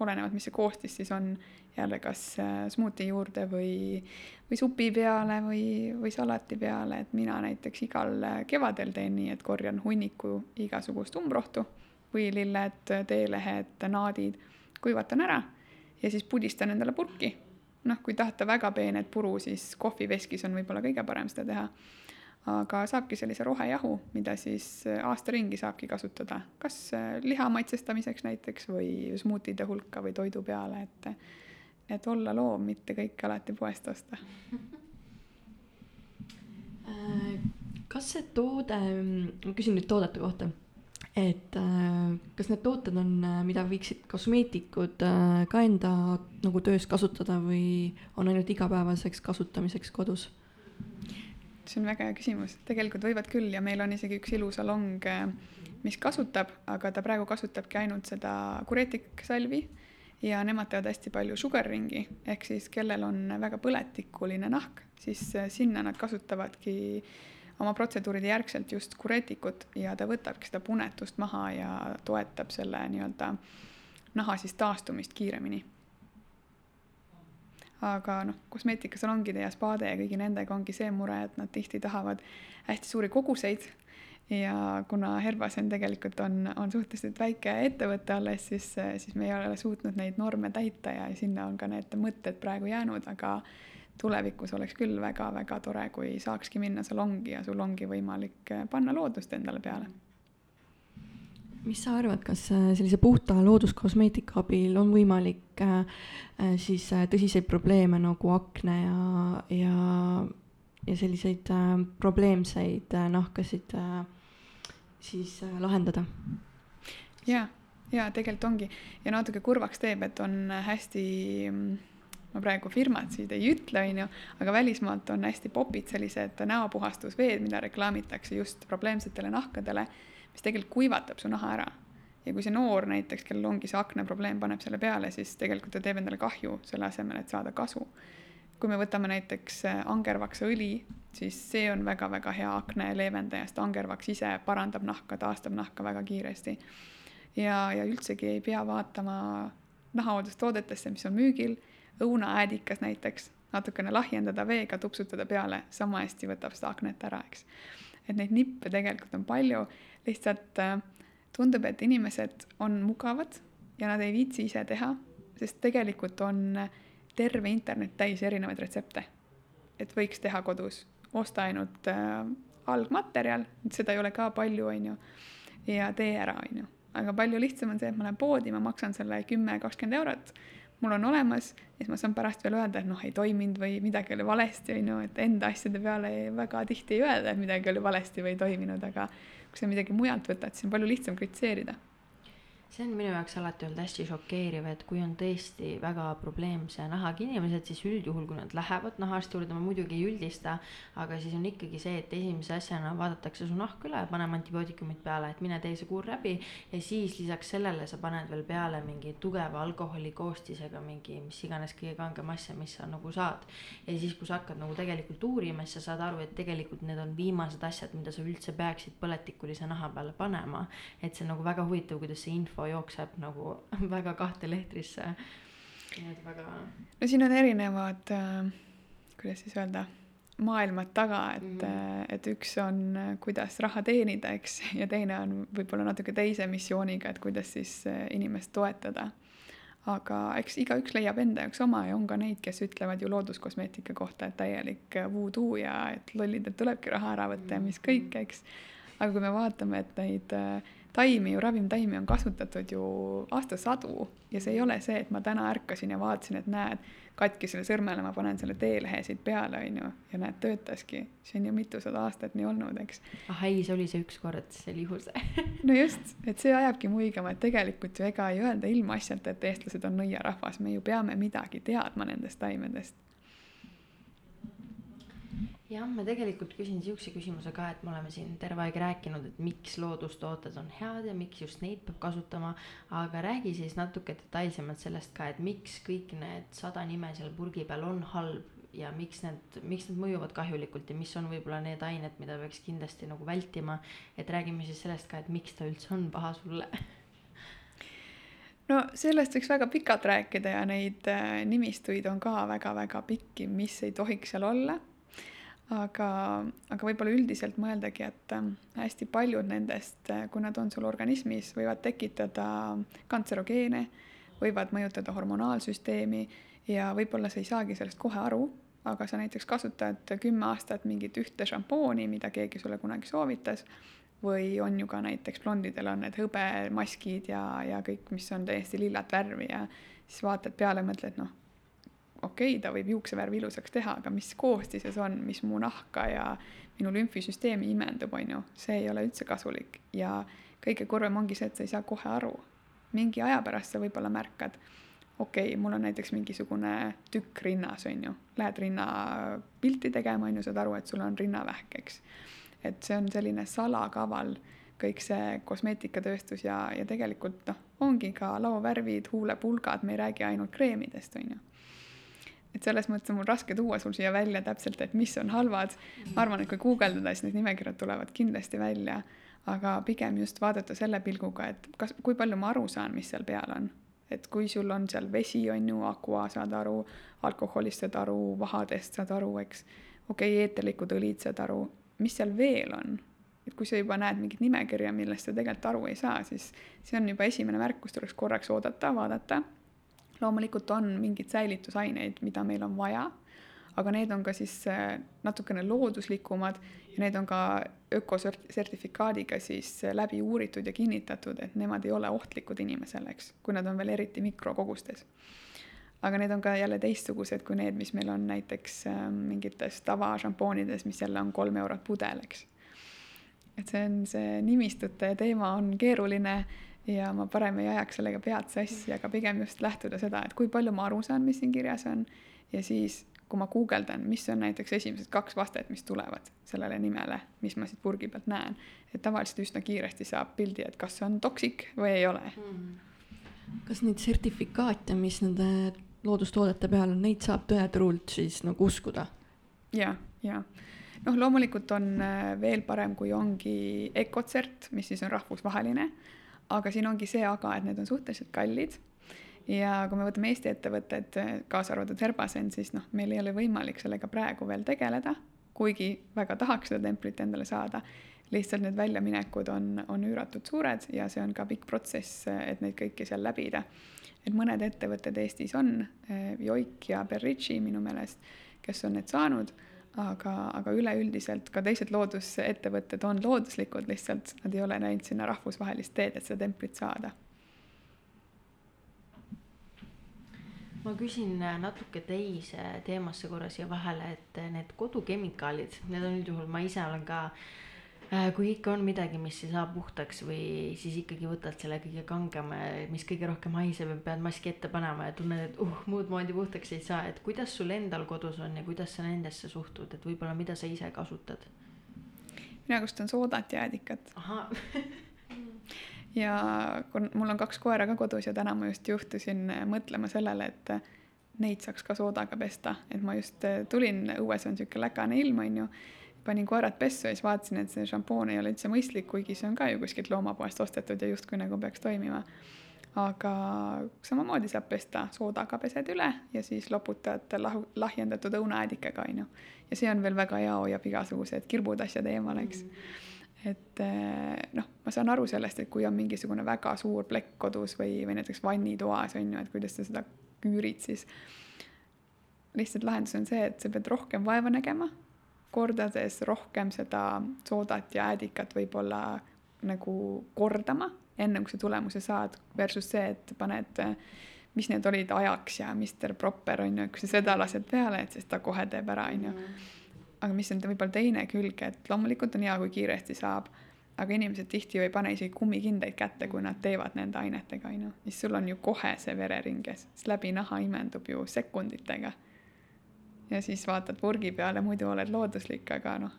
olenevalt, mis see koostis siis on, jälle kas äh, smuuti juurde või, või supi peale või, või salati peale, et mina näiteks igal äh, kevadel teen nii, et korjan hunniku igasugust umbrohtu, võililled, teelehed, naadid, kuivatan ära ja siis pudistan endale purki. Noh, kui tahta väga peenet puru, siis kohviveskis on võib-olla kõige parem seda teha. aga saabki sellise rohejahu, mida siis äh, aasta ringi saabki kasutada, kas äh, liha maitsestamiseks näiteks või smuutide hulka või toidu peale, et et olla loom, mitte kõike alati poest osta. Äh, kas see toode, ma küsin nüüd toodete kohta et äh, kas need tooted on, äh, mida võiksid kosmeetikud äh, ka enda nagu töös kasutada või on ainult igapäevaseks kasutamiseks kodus? see on väga hea küsimus, tegelikult võivad küll ja meil on isegi üks ilusalong, mis kasutab, aga ta praegu kasutabki ainult seda kureetiksalvi ja nemad teevad hästi palju sugar ringi, ehk siis kellel on väga põletikuline nahk, siis sinna nad kasutavadki äh, oma protseduuride järgselt just kureetikut ja ta võtabki seda punetust maha ja toetab selle nii-öelda naha siis taastumist kiiremini. aga noh, kosmeetikasalongide ja spaade ja kõigi nendega ongi see mure, et nad tihti tahavad hästi suuri koguseid ja kuna Herbasen tegelikult on, on suhteliselt väike ettevõte alles, siis, siis me ei ole suutnud neid norme täita ja sinna on ka need mõtted praegu jäänud, aga tulevikus oleks küll väga-väga tore, kui saakski minna salongi ja sul ongi võimalik eh, panna loodust endale peale. mis sa arvad, kas eh, sellise puhta looduskosmeetika abil on võimalik äh, siis äh, tõsiseid probleeme nagu akne ja, ja, ja selliseid äh, probleemseid äh, nahkasid äh, siis äh, lahendada? ja, ja tegelikult ongi ja natuke kurvaks teeb, et on hästi mm, ma praegu firmasid ei ütle, on ju, aga välismaalt on hästi popid sellised näopuhastusveed, mida reklaamitakse just probleemsetele nahkadele, mis tegelikult kuivatab su naha ära. ja kui see noor näiteks, kellel ongi see akneprobleem, paneb selle peale, siis tegelikult ta teeb endale kahju, selle asemel, et saada kasu. kui me võtame näiteks äh, angervaksõli, siis see on väga-väga hea akne leevendaja, sest angervaks ise parandab nahka, taastab nahka väga kiiresti. ja, ja üldsegi ei pea vaatama nahahooldustoodetesse, mis on müügil õunaäädikas näiteks, natukene lahjendada veega, tupsutada peale, sama hästi võtab seda aknet ära, eks. et neid nippe tegelikult on palju, lihtsalt äh, tundub, et inimesed on mugavad ja nad ei viitsi ise teha, sest tegelikult on terve internet täis erinevaid retsepte. et võiks teha kodus, osta ainult äh, algmaterjal, seda ei ole ka palju, on ju, ja tee ära, on ju. aga palju lihtsam on see, et ma lähen poodi, ma maksan selle kümme, kakskümmend eurot, mul on olemas ja siis ma saan pärast veel öelda, et noh, ei toiminud või midagi oli valesti, on ju, et enda asjade peale väga tihti ei öelda, et midagi oli valesti või ei toiminud, aga kui sa midagi mujalt võtad, siis on palju lihtsam kritiseerida see on minu jaoks alati olnud hästi šokeeriv, et kui on tõesti väga probleemse nahaga inimesed, siis üldjuhul, kui nad lähevad nahaarsti juurde, ma muidugi ei üldista, aga siis on ikkagi see, et esimese asjana vaadatakse su nahk üle, paneme antibiootikumid peale, et mine tee see kuur läbi ja siis lisaks sellele sa paned veel peale mingi tugeva alkoholi koostisega mingi mis iganes kõige kangem asja, mis sa nagu saad. ja siis, kui sa hakkad nagu tegelikult uurima, siis sa saad aru, et tegelikult need on viimased asjad, mida sa üldse peaksid põletikulise naha peale panema. et see on nagu väga huvitav, kuidas see info info jookseb nagu väga kahte lehtrisse. niimoodi väga. no siin on erinevad äh,, kuidas siis öelda, maailmad taga, et mm, -hmm. et üks on, kuidas raha teenida, eks, ja teine on võib-olla natuke teise missiooniga, et kuidas siis äh, inimest toetada aga eks igaüks leiab enda jaoks oma ja on ka neid, kes ütlevad ju looduskosmeetika kohta, et täielik äh, voodoo ja et lollidelt tulebki raha ära võtta ja mis kõik, eks. aga kui me vaatame, et neid äh, taimi ju, ravimtaimi on kasutatud ju aastasadu ja see ei ole see, et ma täna ärkasin ja vaatasin, et näed, katkisele sõrmele ma panen selle teelehe siit peale, on ju, ja näed, töötaski. see on ju mitusada aastat nii olnud, eks. ah ei, see oli see ükskord, see oli juhus no just, et see ajabki muigama, et tegelikult ju ega ei öelda ilmaasjata, et eestlased on nõiarahvas, me ju peame midagi teadma nendest taimedest jah, ma tegelikult küsin siukse küsimuse ka, et me oleme siin terve aeg rääkinud, et miks loodustooted on head ja miks just neid peab kasutama. aga räägi siis natuke detailsemalt sellest ka, et miks kõik need sada nime seal purgi peal on halb ja miks need, miks need mõjuvad kahjulikult ja mis on võib-olla need ained, mida peaks kindlasti nagu vältima. et räägime siis sellest ka, et miks ta üldse on paha sulle no sellest võiks väga pikalt rääkida ja neid äh, nimistuid on ka väga-väga pikki, mis ei tohiks seal olla aga, aga võib-olla üldiselt mõeldagi, et ähm, hästi paljud nendest, äh, kui nad on sul organismis, võivad tekitada kantserogeene, võivad mõjutada hormonaalsüsteemi ja võib-olla sa ei saagi sellest kohe aru, aga sa näiteks kasutad kümme aastat mingit ühte šampooni, mida keegi sulle kunagi soovitas, või on ju ka näiteks blondidel on need hõbemaskid ja, ja kõik, mis on täiesti lillat värvi ja siis vaatad peale, mõtled, noh okei okay,, ta võib juuksevärvi ilusaks teha, aga mis koostises on, mis mu nahka ja minu lümfisüsteemi imendub, on ju, see ei ole üldse kasulik ja kõige kurvem ongi see, et sa ei saa kohe aru. mingi aja pärast sa võib-olla märkad, okei okay,, mul on näiteks mingisugune tükk rinnas, on ju, lähed rinnapilti tegema, on ju, saad aru, et sul on rinnavähk, eks. et see on selline salakaval, kõik see kosmeetikatööstus ja, ja tegelikult noh, ongi ka laovärvid, huulepulgad, me ei räägi ainult kreemidest, on ju et selles mõttes on mul raske tuua sul siia välja täpselt, et mis on halvad. ma arvan, et kui guugeldada, siis need nimekirjad tulevad kindlasti välja, aga pigem just vaadata selle pilguga, et kas, kui palju ma aru saan, mis seal peal on. et kui sul on seal vesi, on ju, aqua, saad aru, alkoholist saad aru, vahadest saad aru, eks. okei okay,, eeterlikud õlid saad aru, mis seal veel on et kui sa juba näed mingit nimekirja, millest sa tegelikult aru ei saa, siis see on juba esimene märk, kus tuleks korraks oodata, vaadata loomulikult on mingeid säilitusaineid, mida meil on vaja, aga need on ka siis äh, natukene looduslikumad ja need on ka ökosertifikaadiga siis äh, läbi uuritud ja kinnitatud, et nemad ei ole ohtlikud inimesele, eks, kui nad on veel eriti mikrokogustes. aga need on ka jälle teistsugused kui need, mis meil on näiteks äh, mingites tavašampoonides, mis jälle on kolm eurot pudel, eks. et see on, see nimistute teema on keeruline ja ma parem ei ajaks sellega pead sassi, aga pigem just lähtuda seda, et kui palju ma aru saan, mis siin kirjas on. Ja siis, kui ma guugeldan, mis on näiteks esimesed kaks vastet, mis tulevad sellele nimele, mis ma siit purgi pealt näen, et tavaliselt üsna kiiresti saab pildi, et kas see on toksik või ei ole. Mm.. kas neid sertifikaate, mis nende loodustoodete peal on, neid saab tõeturult siis nagu uskuda? ja, ja. Noh, loomulikult on äh, veel parem, kui ongi Ecotsert, mis siis on rahvusvaheline aga siin ongi see aga, et need on suhteliselt kallid ja kui me võtame Eesti ettevõtted, kaasa arvatud Herbasen, siis noh, meil ei ole võimalik sellega praegu veel tegeleda, kuigi väga tahaks seda templit endale saada. lihtsalt need väljaminekud on, on üüratult suured ja see on ka pikk protsess, et neid kõiki seal läbida. et mõned ettevõtted Eestis on, Joik ja Berritši minu meelest, kes on need saanud aga, aga üleüldiselt ka teised loodusettevõtted on looduslikud, lihtsalt nad ei ole näinud sinna rahvusvahelist teed, et seda templit saada. ma küsin natuke teise teemasse korra siia vahele, et need kodukemikaalid, need on üldjuhul, ma ise olen ka äh, kui ikka on midagi, mis ei saa puhtaks või siis ikkagi võtad selle kõige kangema, mis kõige rohkem haiseb ja pead maski ette panema ja tunned, et uh, muud moodi puhtaks ei saa, et kuidas sul endal kodus on ja kuidas sa nendesse suhtud, et võib-olla mida sa ise kasutad? mina kasutan soodat ja äädikat. ja kun mul on kaks koera ka kodus ja täna ma just juhtusin mõtlema sellele, et neid saaks ka soodaga pesta, et ma just tulin, õues on niisugune lägane ilm, on ju panin koerad pessu ja siis vaatasin, et see šampoon ei ole üldse mõistlik, kuigi see on ka ju kuskilt loomapoest ostetud ja justkui nagu peaks toimima. aga samamoodi saab pesta soodaga pesed üle ja siis loputad lahu, lahjendatud õunaäädikaga, on ju. ja see on veel väga hea, hoiab igasugused kirbud asjad eemal, eks mm. et eh, noh, ma saan aru sellest, et kui on mingisugune väga suur plekk kodus või, või näiteks vannitoas on ju, et kuidas sa seda küürid, siis lihtsalt lahendus on see, et sa pead rohkem vaeva nägema kordades rohkem seda soodat ja äädikat võib-olla nagu kordama, enne kui sa tulemuse saad, versus see, et paned, mis need olid ajaks ja Mr Proper on ju, kui sa seda lased peale, et siis ta kohe teeb ära, on ju. aga mis on võib-olla teine külg, et loomulikult on hea, kui kiiresti saab, aga inimesed tihti ju ei pane isegi kummikindaid kätte, kui nad teevad nende ainetega, on ju, siis sul on ju kohe see vereringes, siis läbi naha imendub ju sekunditega ja siis vaatad purgi peale, muidu oled looduslik, aga noh.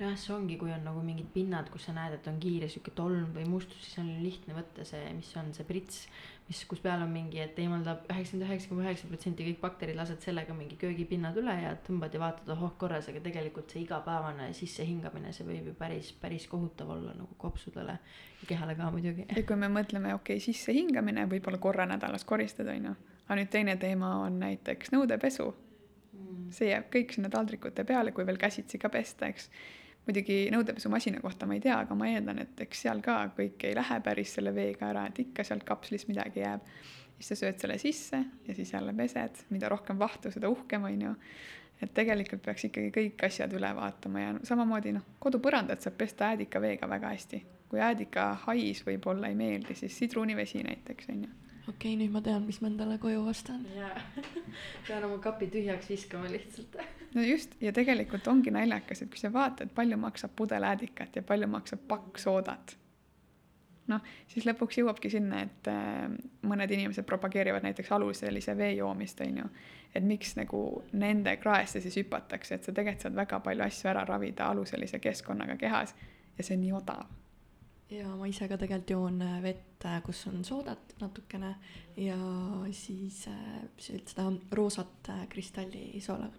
nojah, see ongi, kui on nagu mingid pinnad, kus sa näed, et on kiire sihuke tolm või mustus, siis on lihtne võtta see, mis on see prits, mis, kus peal on mingi, et eemaldab üheksakümmend üheksa koma üheksa protsenti kõik bakterid, lased sellega mingi köögipinnad üle ja tõmbad ja vaatad, ohoh korras, aga tegelikult see igapäevane sissehingamine, see võib ju päris, päris kohutav olla nagu kopsudele ja kehale ka muidugi. ja kui me mõtleme, okei okay,, sissehingamine võib-olla korra nädalas koristad, on ju, aga nüüd teine teema on näiteks nõudepesu see jääb kõik sinna taldrikute peale, kui veel käsitsi ka pesta, eks. muidugi nõudepesumasina kohta ma ei tea, aga ma eeldan, et eks seal ka kõik ei lähe päris selle veega ära, et ikka sealt kapslis midagi jääb. siis sa sööd selle sisse ja siis jälle pesed, mida rohkem vahtu, seda uhkem, on ju. et tegelikult peaks ikkagi kõik asjad üle vaatama ja samamoodi noh, kodupõrandat saab pesta äädikaveega väga hästi. kui äädika hais võib-olla ei meeldi, siis sidrunivesi näiteks, on ju okei okay,, nüüd ma tean, mis ma endale koju ostan. jaa, pean oma kapi tühjaks viskama lihtsalt. no just, ja tegelikult ongi naljakas, et kui sa vaatad, palju maksab pudel äädikat ja palju maksab pakk soodat. noh, siis lõpuks jõuabki sinna, et äh, mõned inimesed propageerivad näiteks aluselise vee joomist, on ju. et miks nagu nende kraesse siis hüpatakse, et sa tegelikult saad väga palju asju ära ravida aluselise keskkonnaga kehas ja see on nii odav ja ma ise ka tegelikult joon äh, vett, äh, kus on soodat natukene. Ja siis äh, seda roosat kristallisoola.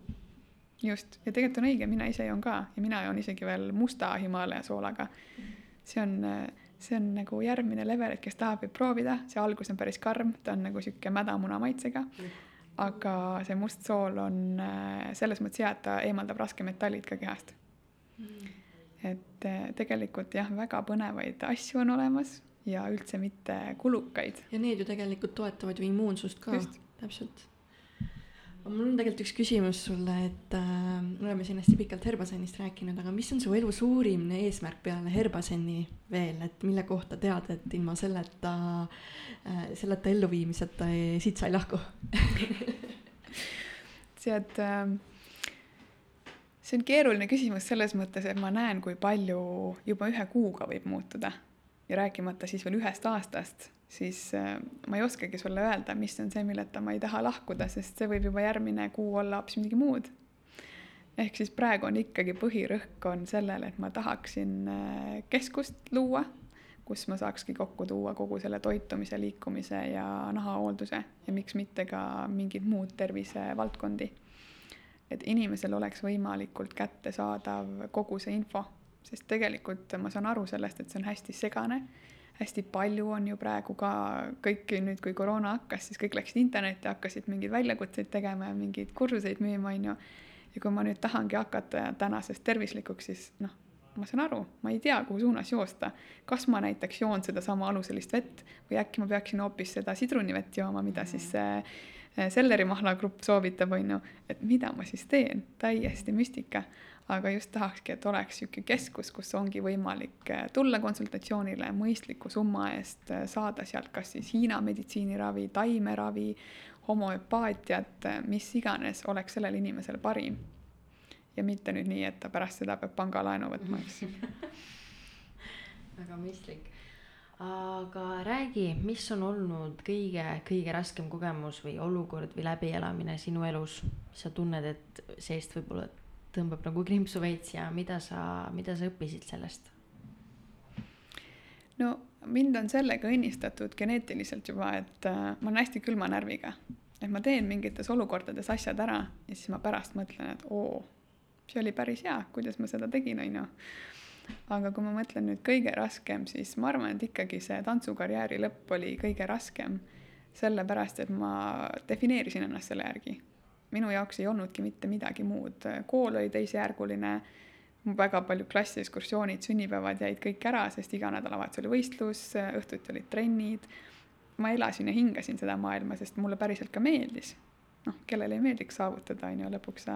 just, ja tegelikult on õige, mina ise joon ka. Ja mina joon isegi veel musta Himalaia soolaga. see on, see on nagu järgmine level, et kes tahab, võib proovida, see algus on päris karm, ta on nagu sihuke mädamuna maitsega. aga see must sool on selles mõttes hea, et ta eemaldab raskemetallid ka kehast. Mm et eh, tegelikult jah, väga põnevaid asju on olemas ja üldse mitte kulukaid. ja need ju tegelikult toetavad ju immuunsust ka, täpselt. mul on tegelikult üks küsimus sulle, et äh, me oleme siin hästi pikalt Herbasennist rääkinud, aga mis on su elu suurim eesmärk peale Herbasenni veel, et mille kohta tead, et ilma selleta äh,, selleta elluviimiseta siit sa ei lahku tead äh, see on keeruline küsimus selles mõttes, et ma näen, kui palju juba ühe kuuga võib muutuda ja rääkimata siis veel ühest aastast, siis äh, ma ei oskagi sulle öelda, mis on see, milleta ma ei taha lahkuda, sest see võib juba järgmine kuu olla hoopis midagi muud. ehk siis praegu on ikkagi põhirõhk on sellel, et ma tahaksin äh, keskust luua, kus ma saakski kokku tuua kogu selle toitumise, liikumise ja nahahoolduse ja miks mitte ka mingid muud tervisevaldkondi et inimesel oleks võimalikult kättesaadav kogu see info, sest tegelikult ma saan aru sellest, et see on hästi segane, hästi palju on ju praegu ka kõiki nüüd, kui koroona hakkas, siis kõik läksid internetti, hakkasid mingeid väljakutseid tegema ja mingeid kursuseid müüma, on ju. ja kui ma nüüd tahangi hakata tänasest tervislikuks, siis noh, ma saan aru, ma ei tea, kuhu suunas joosta. kas ma näiteks joon sedasama aluselist vett või äkki ma peaksin hoopis seda sidrunivett jooma, mida siis see sellerimahla grupp soovitab, on ju, et mida ma siis teen, täiesti müstika. Aga just tahakski, et oleks niisugune keskus, kus ongi võimalik eh, tulla konsultatsioonile mõistliku summa eest, eh, saada sealt kas siis Hiina meditsiiniravi, taimeravi, homöopaatiat, eh, mis iganes oleks sellele inimesele parim. ja mitte nüüd nii, et ta pärast seda peab pangalaenu võtma, eks. Väga mõistlik aga räägi, mis on olnud kõige, kõige raskem kogemus või olukord või läbielamine sinu elus, sa tunned, et seest võib-olla tõmbab nagu krimpsu veits ja mida sa, mida sa õppisid sellest? no mind on sellega õnnistatud geneetiliselt juba, et äh, ma olen hästi külma närviga. et ma teen mingites olukordades asjad ära ja siis ma pärast mõtlen, et oo, see oli päris hea, kuidas ma seda tegin, on ju. Aga kui ma mõtlen nüüd kõige raskem, siis ma arvan, et ikkagi see tantsukarjääri lõpp oli kõige raskem. sellepärast, et ma defineerisin ennast selle järgi minu jaoks ei olnudki mitte midagi muud, kool oli teisejärguline, väga paljud klassiekskursioonid, sünnipäevad jäid kõik ära, sest iga nädalavahetus oli võistlus, õhtuti olid trennid. ma elasin ja hingasin seda maailma, sest mulle päriselt ka meeldis. Noh, kellele ei meeldiks saavutada, on ju, lõpuks sa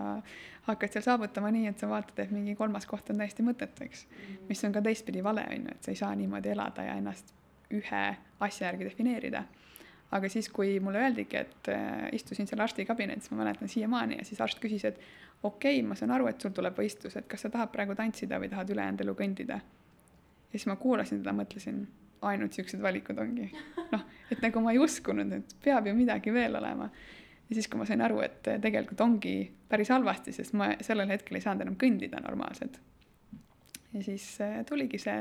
hakkad seal saavutama nii, et sa vaatad, et mingi kolmas koht on täiesti mõttetu, eks. mis on ka teistpidi vale, on ju, et sa ei saa niimoodi elada ja ennast ühe asja järgi defineerida aga siis, kui mulle öeldigi, et äh, istusin seal arsti kabinetis, ma mäletan siiamaani, ja siis arst küsis, et okei okay,, ma saan aru, et sul tuleb võistlus, et kas sa tahad praegu tantsida või tahad ülejäänud elu kõndida. ja siis ma kuulasin teda, mõtlesin, ainult siuksed valikud ongi. noh, et nagu ma ei uskunud, et peab ju midagi veel olema. Ja siis, kui ma sain aru, et tegelikult ongi päris halvasti, sest ma sellel hetkel ei saanud enam kõndida normaalselt. ja siis äh, tuligi see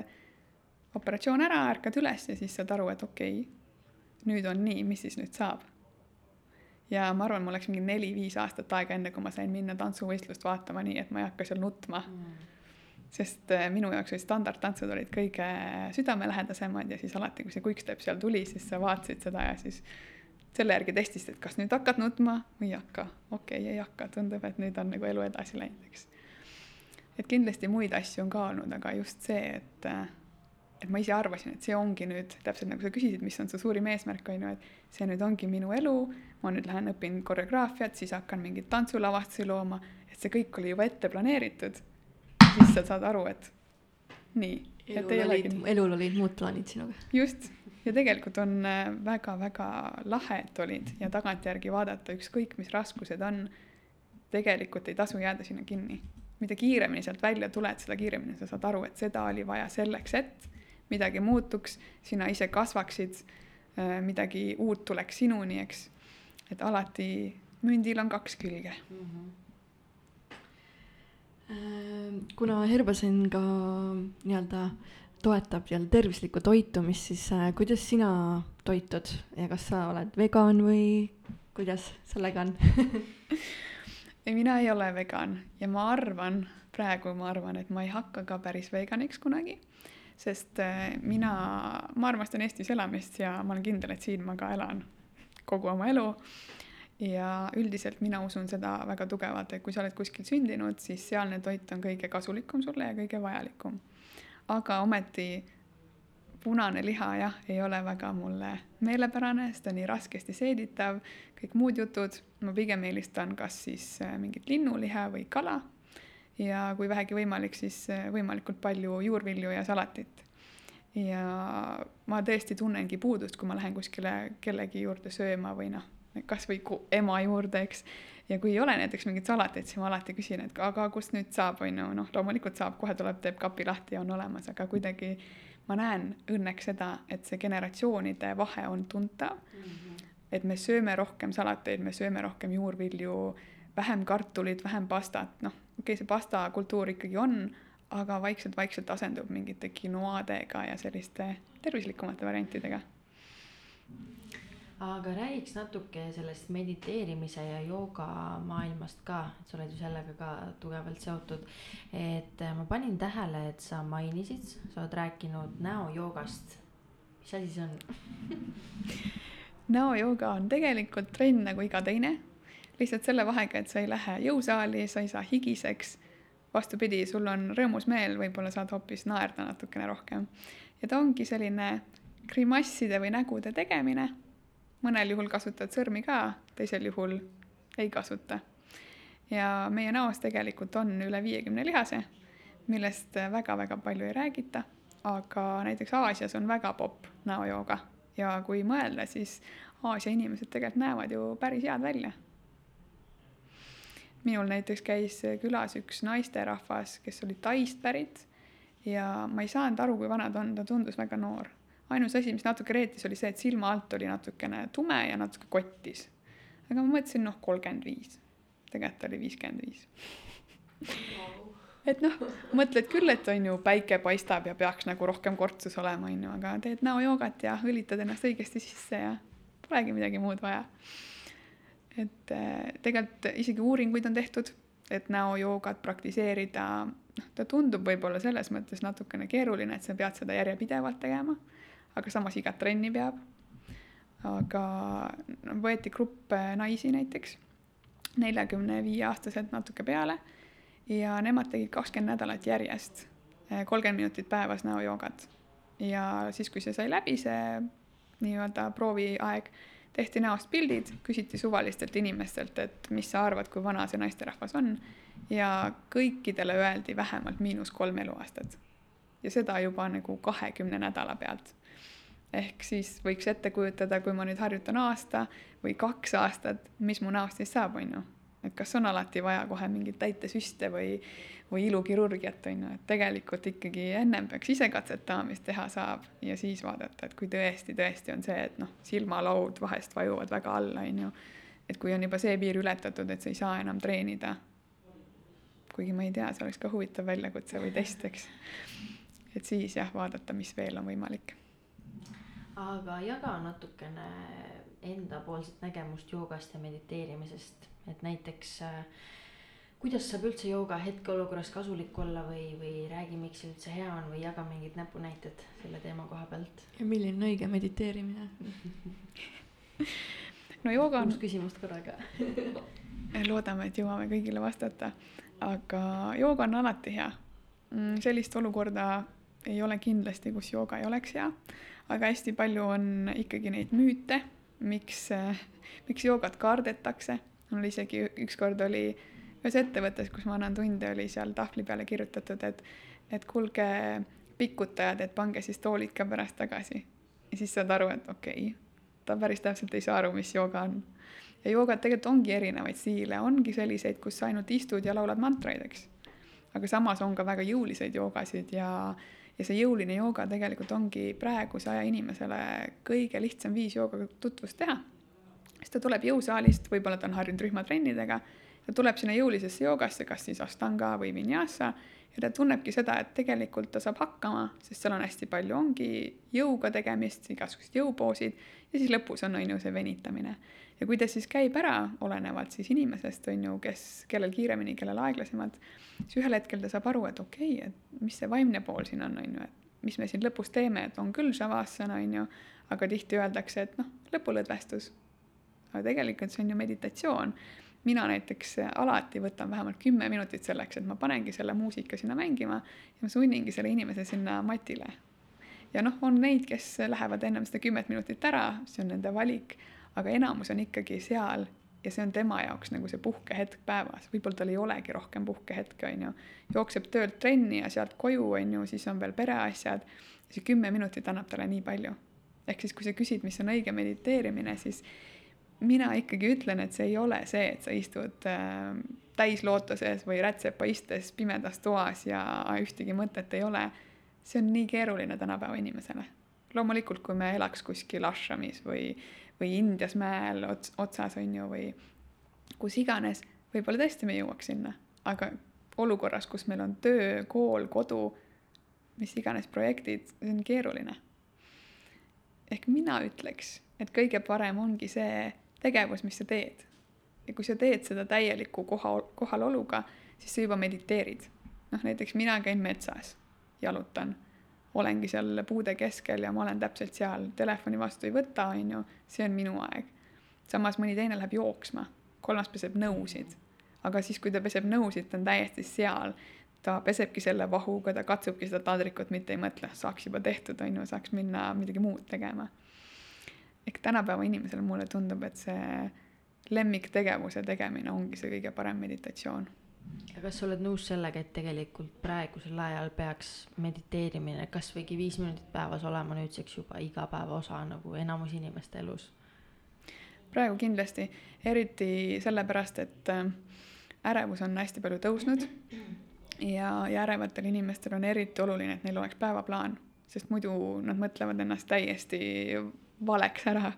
operatsioon ära, ärkad üles ja siis saad aru, et okei okay,, nüüd on nii, mis siis nüüd saab? ja ma arvan, mul läks mingi neli-viis aastat aega, enne kui ma sain minna tantsuvõistlust vaatama nii, et ma ei hakka seal nutma mm. sest äh, minu jaoks olid standardtantsud olid kõige südamelähedasemad ja siis alati, kui see quick-step seal tuli, siis sa vaatasid seda ja siis selle järgi testisid, et kas nüüd hakkad nutma või ei hakka. okei okay,, ei hakka, tundub, et nüüd on nagu elu edasi läinud, eks. et kindlasti muid asju on ka olnud, aga just see, et et ma ise arvasin, et see ongi nüüd täpselt nagu sa küsisid, mis on su suurim eesmärk, on ju, et see nüüd ongi minu elu, ma nüüd lähen õpin koreograafiat, siis hakkan mingeid tantsulavastusi looma, et see kõik oli juba ette planeeritud. siis sa saad aru, et nii. elul olid, elul olid muud plaanid sinuga. just, ja tegelikult on väga-väga äh, lahe, et olid ja tagantjärgi vaadata, ükskõik mis raskused on, tegelikult ei tasu jääda sinna kinni mida kiiremini sealt välja tuled, seda kiiremini sa saad aru, et seda oli vaja selleks, et midagi muutuks, sina ise kasvaksid, äh, midagi uut tuleks sinuni, eks. et alati mündil on kaks külge mm. -hmm kuna Herbasen ka nii-öelda toetab nii-öelda tervislikku toitumist, siis äh, kuidas sina toitud ja kas sa oled vegan või kuidas sellega on ei, mina ei ole vegan ja ma arvan, praegu ma arvan, et ma ei hakka ka päris veganiks kunagi sest äh, mina, ma armastan Eestis elamist ja ma olen kindel, et siin ma ka elan kogu oma elu. ja üldiselt mina usun seda väga tugevalt, et kui sa oled kuskil sündinud, siis sealne toit on kõige kasulikum sulle ja kõige vajalikum. Aga ometi punane liha jah, ei ole väga mulle meelepärane, sest ta on nii raskesti seeditav, kõik muud jutud, ma pigem eelistan kas siis äh, mingit linnuliha või kala ja kui vähegi võimalik, siis äh, võimalikult palju juurvilju ja salatit. ja ma tõesti tunnengi puudust, kui ma lähen kuskile kellegi juurde sööma või noh, kasvõi ema juurde, eks. ja kui ei ole näiteks mingit salatit, siis ma alati küsin, et aga kust nüüd saab, on ju, noh, loomulikult saab, kohe tuleb, teeb kapi lahti ja on olemas, aga kuidagi ma näen õnneks seda, et see generatsioonide vahe on tuntav mm. -hmm. et me sööme rohkem salateid, me sööme rohkem juurvilju, vähem kartulit, vähem pastat, noh okei okay,, see pastakultuur ikkagi on, aga vaikselt-vaikselt asendub mingite quinoadega ja selliste tervislikumate variantidega. Aga räägiks natuke sellest mediteerimise ja jooga maailmast ka, et sa oled ju sellega ka tugevalt seotud. et ma panin tähele, et sa mainisid, sa oled rääkinud näojoogast mis asi see on? näojooga on tegelikult trenn nagu iga teine, lihtsalt selle vahega, et sa ei lähe jõusaali, sa ei saa higiseks. vastupidi, sul on rõõmus meel, võib-olla saad hoopis naerda natukene rohkem. ja ta ongi selline grimasside või nägude tegemine. Mõnel juhul kasutad sõrmi ka, teisel juhul ei kasuta. ja meie näos tegelikult on üle viiekümne lihase, millest väga-väga palju ei räägita, aga näiteks Aasias on väga popp näojooga ja kui mõelda, siis Aasia inimesed tegelikult näevad ju päris head välja. minul näiteks käis külas üks naisterahvas, kes oli Taist pärit ja ma ei saanud aru, kui vana ta on, ta tundus väga noor. Ainus asi, mis natuke reetis, oli see, et silma alt oli natukene tume ja natuke kottis. aga ma mõtlesin, noh, kolmkümmend viis. tegelikult oli viiskümmend viis et noh, mõtled küll, et on ju päike paistab ja peaks nagu rohkem kortsus olema, on ju, aga teed näojoogat ja õlitad ennast õigesti sisse ja polegi midagi muud vaja. et eh, tegelikult isegi uuringuid on tehtud, et näojoogat praktiseerida, noh, ta tundub võib-olla selles mõttes natukene keeruline, et sa pead seda järjepidevalt tegema, aga samas igat trenni peab. aga võeti grupp naisi näiteks, neljakümne viie aastaselt natuke peale ja nemad tegid kakskümmend nädalat järjest, eh, kolmkümmend minutit päevas näojoogat. ja siis, kui see sai läbi, see nii-öelda prooviaeg, tehti näost pildid, küsiti suvalistelt inimestelt, et mis sa arvad, kui vana see naisterahvas on. ja kõikidele öeldi vähemalt miinus kolm eluaastat. ja seda juba nagu kahekümne nädala pealt. Ehk siis võiks ette kujutada, kui ma nüüd harjutan aasta või kaks aastat, mis mu näost siis saab, on ju et kas on alati vaja kohe mingeid täitesüste või, või ilukirurgiat, on ju, et tegelikult ikkagi ennem peaks ise katsetama, mis teha saab ja siis vaadata, et kui tõesti, tõesti on see, et noh, silmalaud vahest vajuvad väga alla, on ju. et kui on juba see piir ületatud, et sa ei saa enam treenida. kuigi ma ei tea, see oleks ka huvitav väljakutse või test, eks. et siis jah, vaadata, mis veel on võimalik. Aga jaga natukene endapoolset nägemust joogast ja mediteerimisest et näiteks äh, kuidas saab üldse jooga hetkeolukorras kasulik olla või, või räägi, miks see üldse hea on või jaga mingeid näpunäited selle teema koha pealt. ja milline on õige mediteerimine no jooga on. kuus küsimust korraga loodame, et jõuame kõigile vastata, aga jooga on alati hea. Mm, sellist olukorda ei ole kindlasti, kus jooga ei oleks hea, aga hästi palju on ikkagi neid müüte, miks, miks joogat kardetakse mul isegi ükskord oli ühes ettevõttes, kus ma annan tunde, oli seal tahvli peale kirjutatud, et, et kuulge, pikutajad, et pange siis toolid ka pärast tagasi. ja siis saad aru, et okei okay,, ta päris täpselt ei saa aru, mis jooga on. ja joogat tegelikult ongi erinevaid stiile, ongi selliseid, kus sa ainult istud ja laulad mantraid, eks. aga samas on ka väga jõuliseid joogasid ja, ja see jõuline jooga tegelikult ongi praeguse aja inimesele kõige lihtsam viis joogaga tutvust teha siis ta tuleb jõusaalist, võib-olla ta on harjunud rühmatrennidega, ta tuleb sinna jõulisesse joogasse, kas siis Ashtanga või Vinyasa ja ta tunnebki seda, et tegelikult ta saab hakkama, sest seal on hästi palju, ongi jõuga tegemist, igasugused jõupoosid ja siis lõpus on, on ju, see venitamine. Ja kui ta siis käib ära, olenevalt siis inimesest, on ju, kes, kellel kiiremini, kellel aeglasemalt, siis ühel hetkel ta saab aru, et okei okay,, et mis see vaimne pool siin on, on ju, et mis me siin lõpus teeme, et on küll šavasana, on ju, aga tihti öeldakse, et noh, lõpulõdvestus aga tegelikult see on ju meditatsioon. mina näiteks alati võtan vähemalt kümme minutit selleks, et ma panengi selle muusika sinna mängima ja ma sunningi selle inimese sinna matile. ja noh, on neid, kes lähevad ennem seda kümmet minutit ära, see on nende valik, aga enamus on ikkagi seal ja see on tema jaoks nagu see puhkehetk päevas, võib-olla tal ei olegi rohkem puhkehetke, on ju. jookseb töölt trenni ja sealt koju, on ju, siis on veel pereasjad. see kümme minutit annab talle nii palju. ehk siis, kui sa küsid, mis on õige mediteerimine, siis mina ikkagi ütlen, et see ei ole see, et sa istud äh, täislootuses või rätsepa istes pimedas toas ja ühtegi mõtet ei ole. see on nii keeruline tänapäeva inimesele. loomulikult, kui me elaks kuskil ashramis või, või Indias mäel ots, otsas on ju, või kus iganes, võib-olla tõesti me jõuaks sinna, aga olukorras, kus meil on töö, kool, kodu, mis iganes projektid, see on keeruline. ehk mina ütleks, et kõige parem ongi see tegevus, mis sa teed. ja kui sa teed seda täieliku koha, kohaloluga, siis sa juba mediteerid. noh, näiteks mina käin metsas, jalutan, olengi seal puude keskel ja ma olen täpselt seal, telefoni vastu ei võta, on ju, see on minu aeg. samas mõni teine läheb jooksma, kolmas peseb nõusid, aga siis, kui ta peseb nõusid, ta on täiesti seal, ta pesebki selle vahuga, ta katsubki seda taldrikut, mitte ei mõtle, saaks juba tehtud, on ju, saaks minna midagi muud tegema. ehk tänapäeva inimesele mulle tundub, et see lemmiktegevuse tegemine ongi see kõige parem meditatsioon ja kas sa oled nõus sellega, et tegelikult praegusel ajal peaks mediteerimine kasvõigi viis minutit päevas olema nüüdseks juba igapäeva osa nagu enamus inimeste elus? praegu kindlasti, eriti sellepärast, et äh, ärevus on hästi palju tõusnud ja, ja ärevatel inimestel on eriti oluline, et neil oleks päevaplaan, sest muidu nad mõtlevad ennast täiesti valeks ära.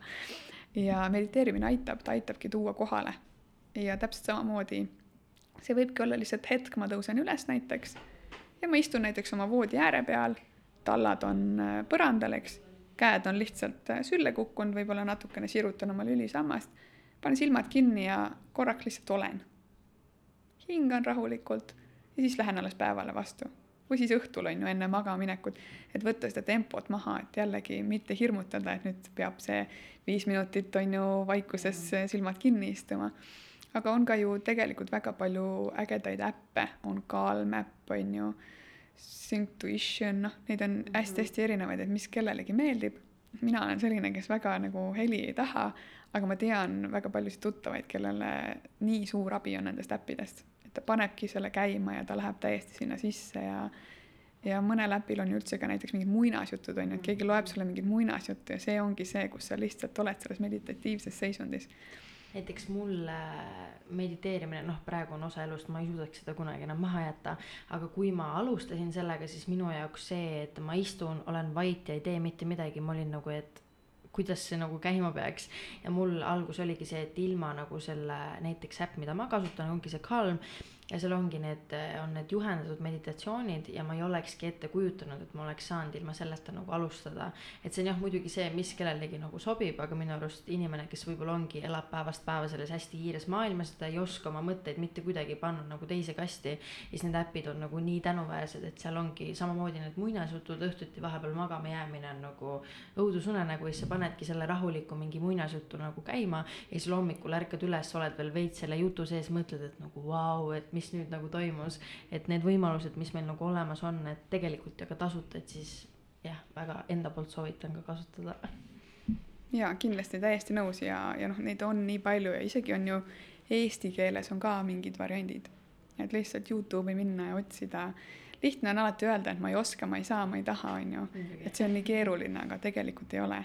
ja mediteerimine aitab, ta aitabki tuua kohale ja täpselt samamoodi see võibki olla lihtsalt hetk, ma tõusen üles näiteks. Ja ma istun näiteks oma voodi ääre peal, tallad on äh, põrandal, eks, käed on lihtsalt äh, sülle kukkunud, võib-olla natukene sirutan oma lülisammast, panen silmad kinni ja korraks lihtsalt olen. hingan rahulikult ja siis lähen alles päevale vastu. või siis õhtul on ju enne magamaminekut, et võtta seda tempot maha, et jällegi mitte hirmutada, et nüüd peab see viis minutit on ju vaikuses silmad kinni istuma aga on ka ju tegelikult väga palju ägedaid äppe, on Calm äpp, on ju, Synctuition, noh, neid on hästi-hästi erinevaid, et mis kellelegi meeldib. mina olen selline, kes väga nagu heli ei taha, aga ma tean väga paljusid tuttavaid, kellele nii suur abi on nendest äppidest, et ta panebki selle käima ja ta läheb täiesti sinna sisse ja ja mõnel äpil on ju üldse ka näiteks mingid muinasjutud on ju, et keegi loeb sulle mingit muinasjuttu ja see ongi see, kus sa lihtsalt oled selles meditatiivses seisundis näiteks mulle mediteerimine, noh, praegu on osa elust, ma ei suudaks seda kunagi enam maha jätta. aga kui ma alustasin sellega, siis minu jaoks see, et ma istun, olen vait ja ei tee mitte midagi, ma olin nagu, et kuidas see nagu käima peaks. ja mul algus oligi see, et ilma nagu selle näiteks äpp, mida ma kasutan, ongi see Calm ja seal ongi need, on need juhendatud meditatsioonid ja ma ei olekski ette kujutanud, et ma oleks saanud ilma selleta nagu alustada. et see on jah, muidugi see, mis kellelegi nagu sobib, aga minu arust inimene, kes võib-olla ongi, elab päevast päeva selles hästi kiires maailmas, ta ei oska oma mõtteid mitte kuidagi panna nagu teise kasti. siis need äpid on nagu nii tänuväärsed, et seal ongi samamoodi need muinasjutud, õhtuti vahepeal magama jäämine on nagu õudusunenägu ja siis sa panedki selle rahuliku mingi muinasjutu nagu käima. ja siis hommikul ärkad üles, oled veel veits selle jutu sees, mõtled, et nagu vau wow,, et mis nüüd nagu toimus. et need võimalused, mis meil nagu olemas on, et tegelikult ja ka tasuta, et siis jah, väga enda poolt soovitan ka kasutada. ja kindlasti täiesti nõus ja, ja noh, neid on nii palju ja isegi on ju eesti keeles on ka mingid variandid. et lihtsalt Youtube'i minna ja otsida lihtne on alati öelda, et ma ei oska, ma ei saa, ma ei taha, on ju. et see on nii keeruline, aga tegelikult ei ole.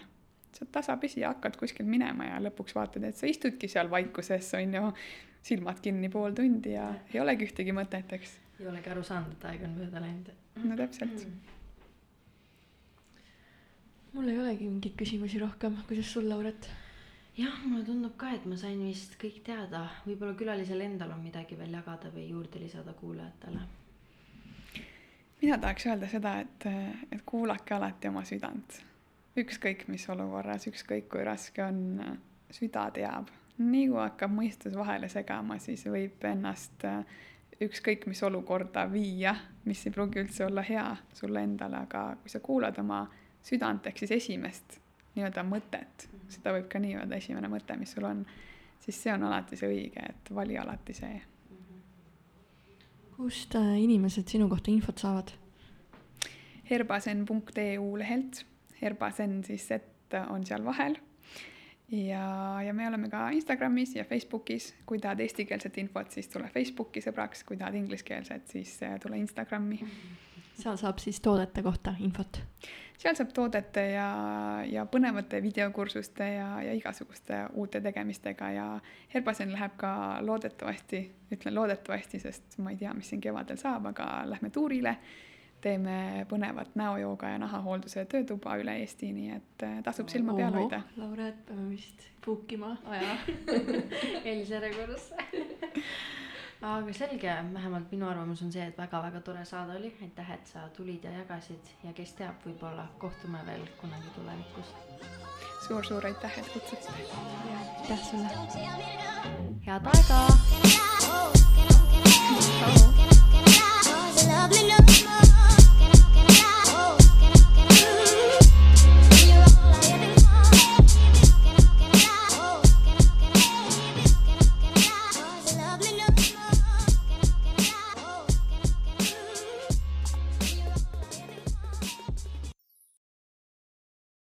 Sa tasapisi hakkad kuskil minema ja lõpuks vaatad, et sa istudki seal vaikuses, on ju, silmad kinni pool tundi ja ei olegi ühtegi mõtet, eks. ei olegi aru saanud, et aeg on mööda läinud. no täpselt mm.. mul ei olegi mingeid küsimusi rohkem, kuidas sul, Lauret? jah, mulle tundub ka, et ma sain vist kõik teada, võib-olla külalisel endal on midagi veel jagada või juurde lisada kuulajatele. mina tahaks öelda seda, et, et kuulake alati oma südant. Ükskõik mis olukorras, ükskõik kui raske on, süda teab nii kui hakkab mõistus vahele segama, siis võib ennast äh, ükskõik mis olukorda viia, mis ei pruugi üldse olla hea sulle endale, aga kui sa kuulad oma südant ehk siis esimest nii-öelda mõtet, seda võib ka nii öelda, esimene mõte, mis sul on, siis see on alati see õige, et vali alati see. kust äh, inimesed sinu kohta infot saavad? herbasen.eu lehelt, herbasen siis Z on seal vahel ja, ja me oleme ka Instagramis ja Facebookis, kui tahad eestikeelset infot, siis tule Facebooki sõbraks, kui tahad ingliskeelset, siis äh, tule Instagrami. seal saab siis toodete kohta infot? seal saab toodete ja, ja põnevate videokursuste ja, ja igasuguste uute tegemistega ja Herbasen läheb ka loodetavasti, ütlen loodetavasti, sest ma ei tea, mis siin kevadel saab, aga lähme tuurile teeme põnevat näojooga ja nahahoolduse töötuba üle Eesti, nii et äh, tasub silma peal hoida. Laura, et peame vist book ima aja eelisjärjekorras aga selge, vähemalt minu arvamus on see, et väga-väga tore saade oli, aitäh, et sa tulid ja jagasid ja kes teab, võib-olla kohtume veel kunagi tulevikus suur-suur aitäh, et kutsusite. aitäh sulle. head aega. Lovely look